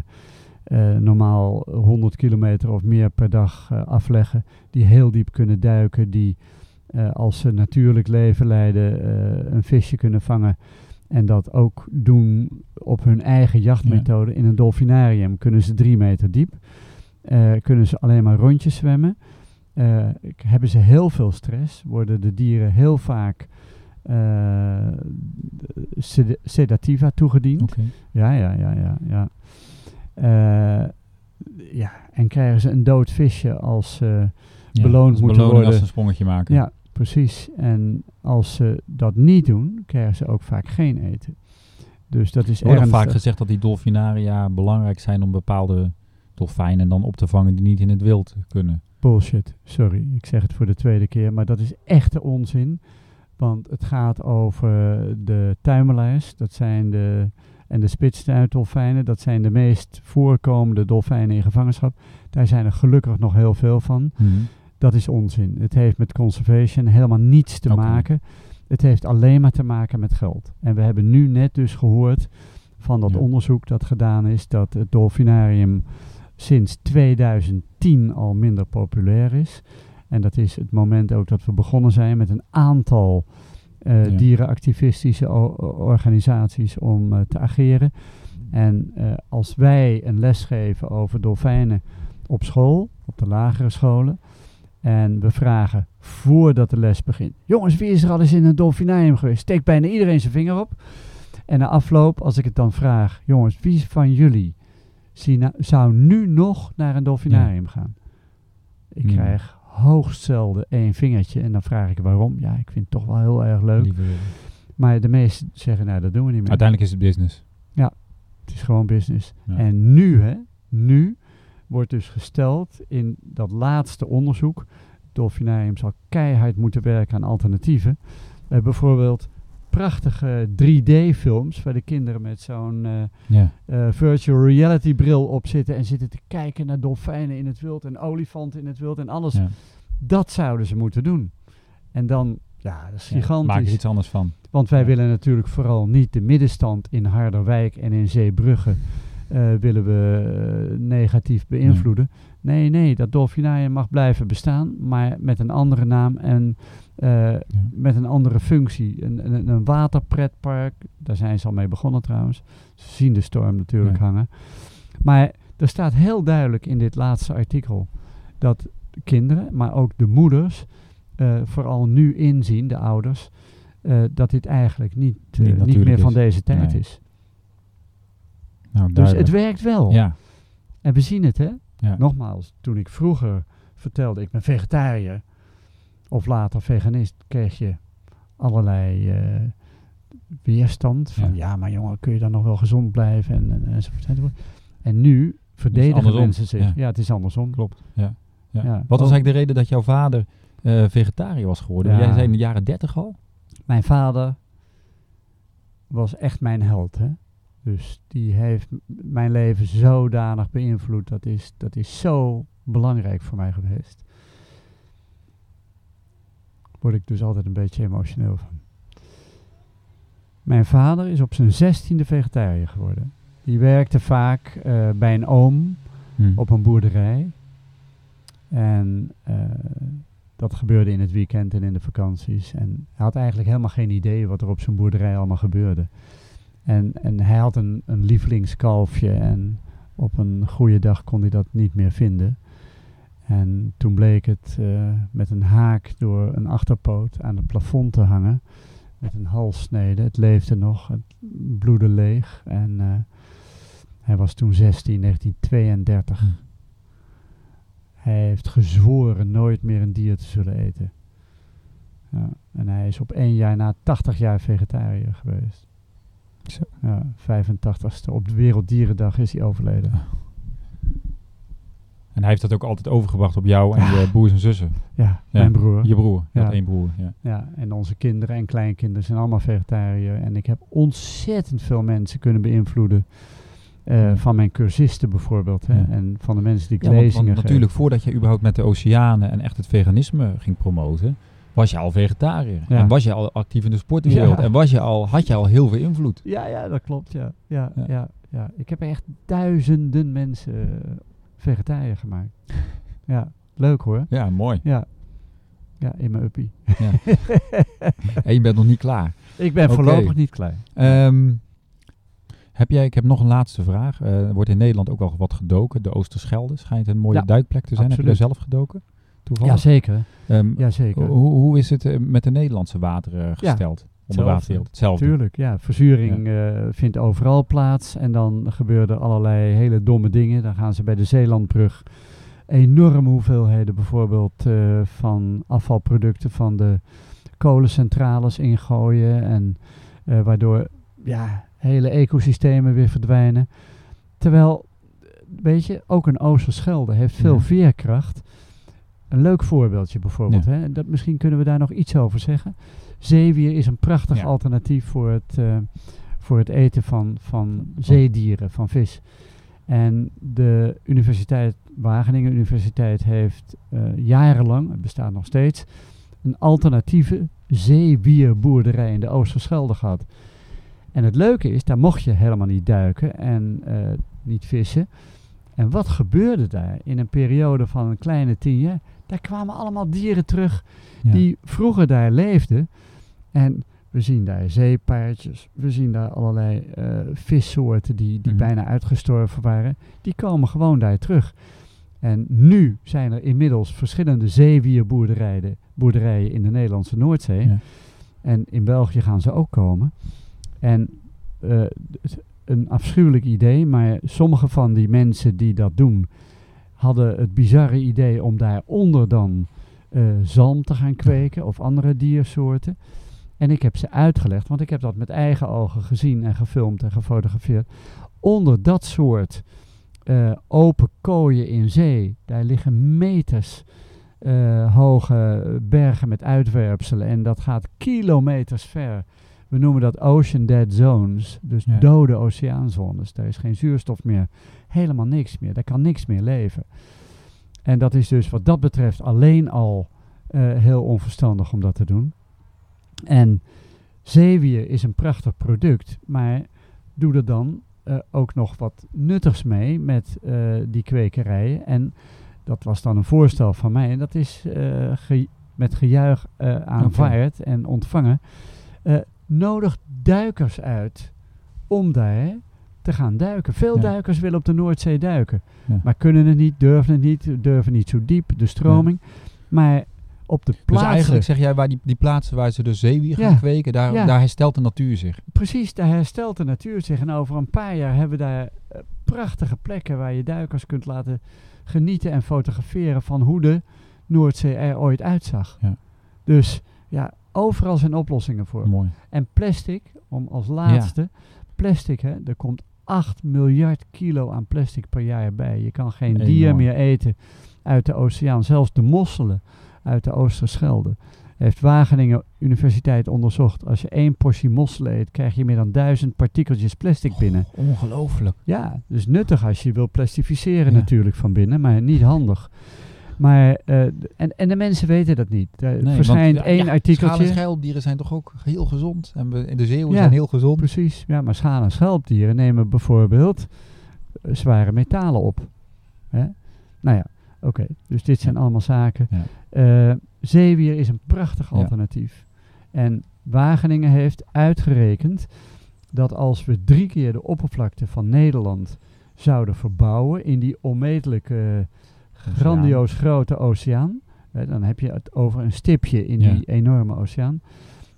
eh, normaal 100 kilometer of meer per dag eh, afleggen. Die heel diep kunnen duiken. Die als ze natuurlijk leven leiden een visje kunnen vangen. En dat ook doen op hun eigen jachtmethode. In een dolfinarium kunnen ze drie meter diep. Kunnen ze alleen maar rondjes zwemmen. K- hebben ze heel veel stress. Worden de dieren heel vaak eh, sed- sedativa toegediend. Ja, ja, ja, ja. Ja. Eh, ja, en krijgen ze een dood visje als ze Ja, beloond als moeten beloning worden. als ze een sprongetje maken. Ja, precies. En als ze dat niet doen, krijgen ze ook vaak geen eten. Dus dat is Er ernstig. vaak gezegd dat die dolfinaria belangrijk zijn om bepaalde dolfijnen dan op te vangen die niet in het wild kunnen. Bullshit, sorry. Ik zeg het voor de tweede keer, maar dat is echte onzin. Want het gaat over de tuimelaars, dat zijn de, en de spitstuitdolfijnen. Dat zijn de meest voorkomende dolfijnen in gevangenschap. Daar zijn er gelukkig nog heel veel van. Dat is onzin. Het heeft met conservation helemaal niets te maken. Het heeft alleen maar te maken met geld. En we hebben nu net dus gehoord van dat Ja. onderzoek dat gedaan is, dat het dolfinarium sinds 2010 al minder populair is. En dat is het moment ook dat we begonnen zijn met een aantal Ja. dierenactivistische organisaties om eh, te ageren. En eh, als wij een les geven over dolfijnen op school, op de lagere scholen, en we vragen voordat de les begint: Jongens, wie is er al eens in een dolfinarium geweest? Steekt bijna iedereen zijn vinger op. En na afloop, als ik het dan vraag: Jongens, wie van jullie zou nu nog naar een dolfinarium gaan? Ik krijg hoogst zelden één vingertje en dan vraag ik waarom. Ja, ik vind het toch wel heel erg leuk. Maar de meesten zeggen: Nou, dat doen we niet meer. Uiteindelijk is het business. Het is gewoon business. Ja. En nu, hè, nu wordt dus gesteld in dat laatste onderzoek. Dolfinarium zal keihard moeten werken aan alternatieven. Eh, bijvoorbeeld prachtige 3D-films waar de kinderen met zo'n eh, Ja. eh, virtual reality bril op zitten en zitten te kijken naar dolfijnen in het wild en olifanten in het wild en alles. Ja. Dat zouden ze moeten doen. En dan, ja, dat is Ja, gigantisch. Maak er iets anders van. Want wij willen natuurlijk vooral niet de middenstand in Harderwijk en in Zeebrugge eh, willen we negatief beïnvloeden. Nee, nee, dat dolfinarium mag blijven bestaan, maar met een andere naam en eh, met een andere functie. Een, een, een waterpretpark, daar zijn ze al mee begonnen trouwens. Ze zien de storm natuurlijk Ja. hangen. Maar er staat heel duidelijk in dit laatste artikel dat de kinderen, maar ook de moeders, eh, vooral nu inzien, de ouders, eh, dat dit eigenlijk niet, Niet meer van is. deze tijd Nee. is. Nou, Dus het werkt wel. Ja. En we zien het, hè? Nogmaals, toen ik vroeger vertelde, ik ben vegetariër, of later veganist, kreeg je allerlei eh, weerstand. Van Ja. ja. maar jongen, kun je dan nog wel gezond blijven? En, en, enzovoort, enzovoort. En nu verdedigen mensen zich. Ja. Ja. het is andersom. Klopt. Ja. Ja. Wat was eigenlijk de reden dat jouw vader eh, vegetariër was geworden? Jij zei in de jaren dertig al? Mijn vader was echt mijn held. Hè? Dus die heeft mijn leven zodanig beïnvloed. Dat is, dat is zo belangrijk voor mij geweest. Word ik dus altijd een beetje emotioneel van. Mijn vader is op zijn zestiende vegetariër geworden. Die werkte vaak eh, bij een oom Hm. op een boerderij. En eh, dat gebeurde in het weekend en in de vakanties. En hij had eigenlijk helemaal geen idee wat er op zijn boerderij allemaal gebeurde. En, en hij had een, een lievelingskalfje en op een goede dag kon hij dat niet meer vinden. En toen bleek het eh, met een haak door een achterpoot aan het plafond te hangen. Met een halssnede. Het leefde nog, het bloedde leeg. En eh, hij was toen 16, 1932. Hm. Hij heeft gezworen nooit meer een dier te zullen eten. Ja, en hij is op één jaar na 80 jaar vegetariër geweest. Zo. Ja, 85ste. Op de Werelddierendag is hij overleden. En hij heeft dat ook altijd overgebracht op jou en je broers en zussen. Ja, Ja, mijn broer. Je broer. Je Ja. één broer. Ja. Ja, en onze kinderen en kleinkinderen zijn allemaal vegetariër. En ik heb ontzettend veel mensen kunnen beïnvloeden. eh. Van mijn cursisten bijvoorbeeld. Hè, Ja. En van de mensen die ik Ja, lezingen want natuurlijk, voordat je überhaupt met de oceanen en echt het veganisme ging promoten, was je al vegetariër. Ja. En was je al actief in de sportwereld. En was je al, had je al heel veel invloed. Ja, ja, dat klopt. Ja. Ja, Ja. ja. Ja, Ik heb echt duizenden mensen eh, vegetariër gemaakt. ja, leuk hoor. Ja, mooi. Ja, ja in mijn uppie. Ja. En je bent nog niet klaar. ik ben voorlopig niet klaar. Ehm, heb jij, ik heb nog een laatste vraag. Eh, er wordt in Nederland ook wel wat gedoken. De Oosterschelde schijnt een mooie Ja, duikplek te zijn. Heb je daar zelf gedoken? Toevallig? Jazeker. Ehm, Jazeker. hoe, hoe is het eh, met de Nederlandse wateren gesteld? Onder hetzelfde. Tuurlijk, ja. Verzuring eh, vindt overal plaats. En dan gebeuren er allerlei hele domme dingen. Dan gaan ze bij de Zeelandbrug enorme hoeveelheden bijvoorbeeld eh, van afvalproducten van de kolencentrales ingooien. En eh, waardoor ja, hele ecosystemen weer verdwijnen. Terwijl, weet je, ook een Oosterschelde heeft veel veerkracht. Een leuk voorbeeldje bijvoorbeeld. Hè? Dat, misschien kunnen we daar nog iets over zeggen. Zeewier is een prachtig Ja. alternatief voor het, eh, voor het eten van, van zeedieren, van vis. En de Universiteit, Wageningen Universiteit heeft eh, jarenlang, het bestaat nog steeds, een alternatieve zeewierboerderij in de Oosterschelde gehad. En het leuke is, daar mocht je helemaal niet duiken en eh, niet vissen. En wat gebeurde daar in een periode van een kleine tien jaar? daar kwamen allemaal dieren terug Ja. die vroeger daar leefden. En we zien daar zeepaardjes, we zien daar allerlei eh, vissoorten die, die Mhm. bijna uitgestorven waren. Die komen gewoon daar terug. En nu zijn er inmiddels verschillende zeewierboerderijen boerderijen in de Nederlandse Noordzee. Ja. En in België gaan ze ook komen. En eh, een afschuwelijk idee, maar sommige van die mensen die dat doen, hadden het bizarre idee om daaronder dan eh, zalm te gaan kweken of andere diersoorten. En ik heb ze uitgelegd, want ik heb dat met eigen ogen gezien en gefilmd en gefotografeerd. Onder dat soort eh, open kooien in zee, daar liggen meters eh, hoge bergen met uitwerpselen en dat gaat kilometers ver. We noemen dat ocean dead zones, dus Ja. dode oceaanzones. Daar is geen zuurstof meer, helemaal niks meer. Daar kan niks meer leven. En dat is dus wat dat betreft alleen al eh, heel onverstandig om dat te doen. En zeewier is een prachtig product, maar doe er dan eh, ook nog wat nuttigs mee met eh, die kwekerijen. En dat was dan een voorstel van mij. En dat is eh, ge- met gejuich aanvaard en ontvangen. Nodig duikers uit om daar te gaan duiken. Veel Ja. duikers willen op de Noordzee duiken. Ja. Maar kunnen het niet, durven het niet, durven niet zo diep, de stroming. Maar op de Dus plaatsen... eigenlijk zeg jij, waar die, die plaatsen waar ze dus zeewier gaan Ja. kweken, daar, Ja. daar herstelt de natuur zich. Precies, daar herstelt de natuur zich. En over een paar jaar hebben we daar eh, prachtige plekken waar je duikers kunt laten genieten en fotograferen van hoe de Noordzee er ooit uitzag. Ja. Dus ja, overal zijn oplossingen voor. Mooi. En plastic, om als laatste, plastic, hè, er komt 8 miljard kilo aan plastic per jaar bij. Je kan geen dier meer eten uit de oceaan, zelfs de mosselen uit de Oosterschelde. Heeft Wageningen Universiteit onderzocht. Als je één portie mosselen eet, krijg je meer dan duizend partikeltjes plastic binnen. Ongelooflijk. Ja, dus nuttig als je wil plastificeren Ja. natuurlijk van binnen, maar niet handig. Maar, eh, en, en de mensen weten dat niet. Er Nee, verschijnt want, één ja, Schaal- en artikeltje. schelpdieren zijn toch ook heel gezond? En we- de zeeuwen Ja. zijn heel gezond. Precies, ja, maar schaal- en schelpdieren nemen bijvoorbeeld eh, zware metalen op. Hè? Nou ja, oké, dus dit zijn allemaal zaken. Ja. Eh, zeewier is een prachtig Ja. alternatief. En Wageningen heeft uitgerekend dat als we drie keer de oppervlakte van Nederland zouden verbouwen in die onmetelijke, grandioos grote oceaan, hè, dan heb je het over een stipje in Ja. die enorme oceaan,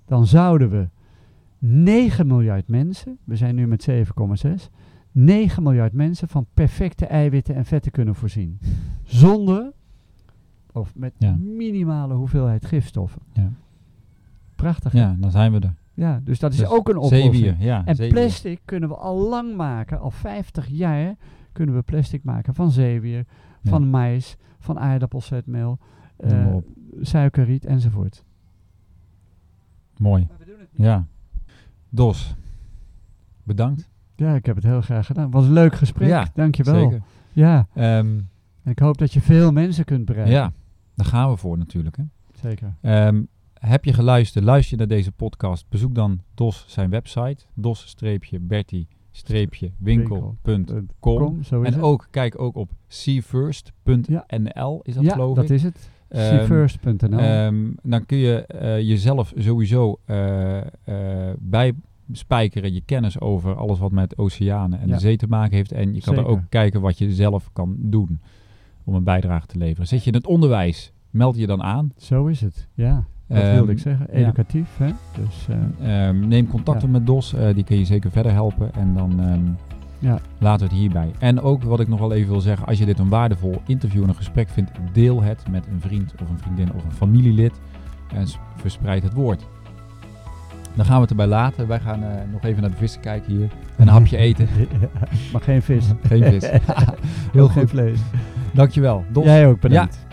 dan zouden we 9 miljard mensen, we zijn nu met 7,6, 9 miljard mensen van perfecte eiwitten en vetten kunnen voorzien. Zonder, of met Ja. minimale hoeveelheid gifstoffen. Ja. Prachtig. Ja, dan zijn we er. Ja, dus dat is Dus ook een oplossing. Zeewier, ja. En zeewier. plastic kunnen we al lang maken, al 50 jaar kunnen we plastic maken van zeewier, Ja. van mais, van aardappelzetmeel, eh, suikerriet enzovoort. Mooi. Ja. Dos, bedankt. Ja, ik heb het heel graag gedaan. Was een leuk gesprek. Ja, Dankjewel. Zeker. Ja, Ehm, en ik hoop dat je veel mensen kunt bereiken. ja, daar gaan we voor natuurlijk. Hè. Zeker. Ehm, heb je geluisterd, luister je naar deze podcast, bezoek dan Dos zijn website, dos-bertie-winkel.com. En het. ook, kijk ook op seafirst.nl, is dat ja, geloof dat is het. Ehm, Seafirst.nl. Ehm, dan kun je eh, jezelf sowieso eh bijspijkeren, je kennis over alles wat met oceanen en Ja. de zee te maken heeft. En je kan er ook kijken wat je zelf kan doen om een bijdrage te leveren. Zit je in het onderwijs, meld je dan aan. Zo is het. Ja, dat Ehm, wilde ik zeggen. ja. Educatief, hè. Dus, eh, Ehm, neem contact Ja. op met DOS, eh, die kun je zeker verder helpen. En dan ehm, ja, laten we het hierbij. En ook wat ik nog wel even wil zeggen, als je dit een waardevol interview en een gesprek vindt, deel het met een vriend of een vriendin of een familielid en verspreid het woord. Dan gaan we het erbij laten. Wij gaan eh, nog even naar de vissen kijken hier. En een hapje eten. maar geen vis. Geen vis. Heel Heel geen goed. vlees. Dankjewel. Dos. Jij ook bedankt.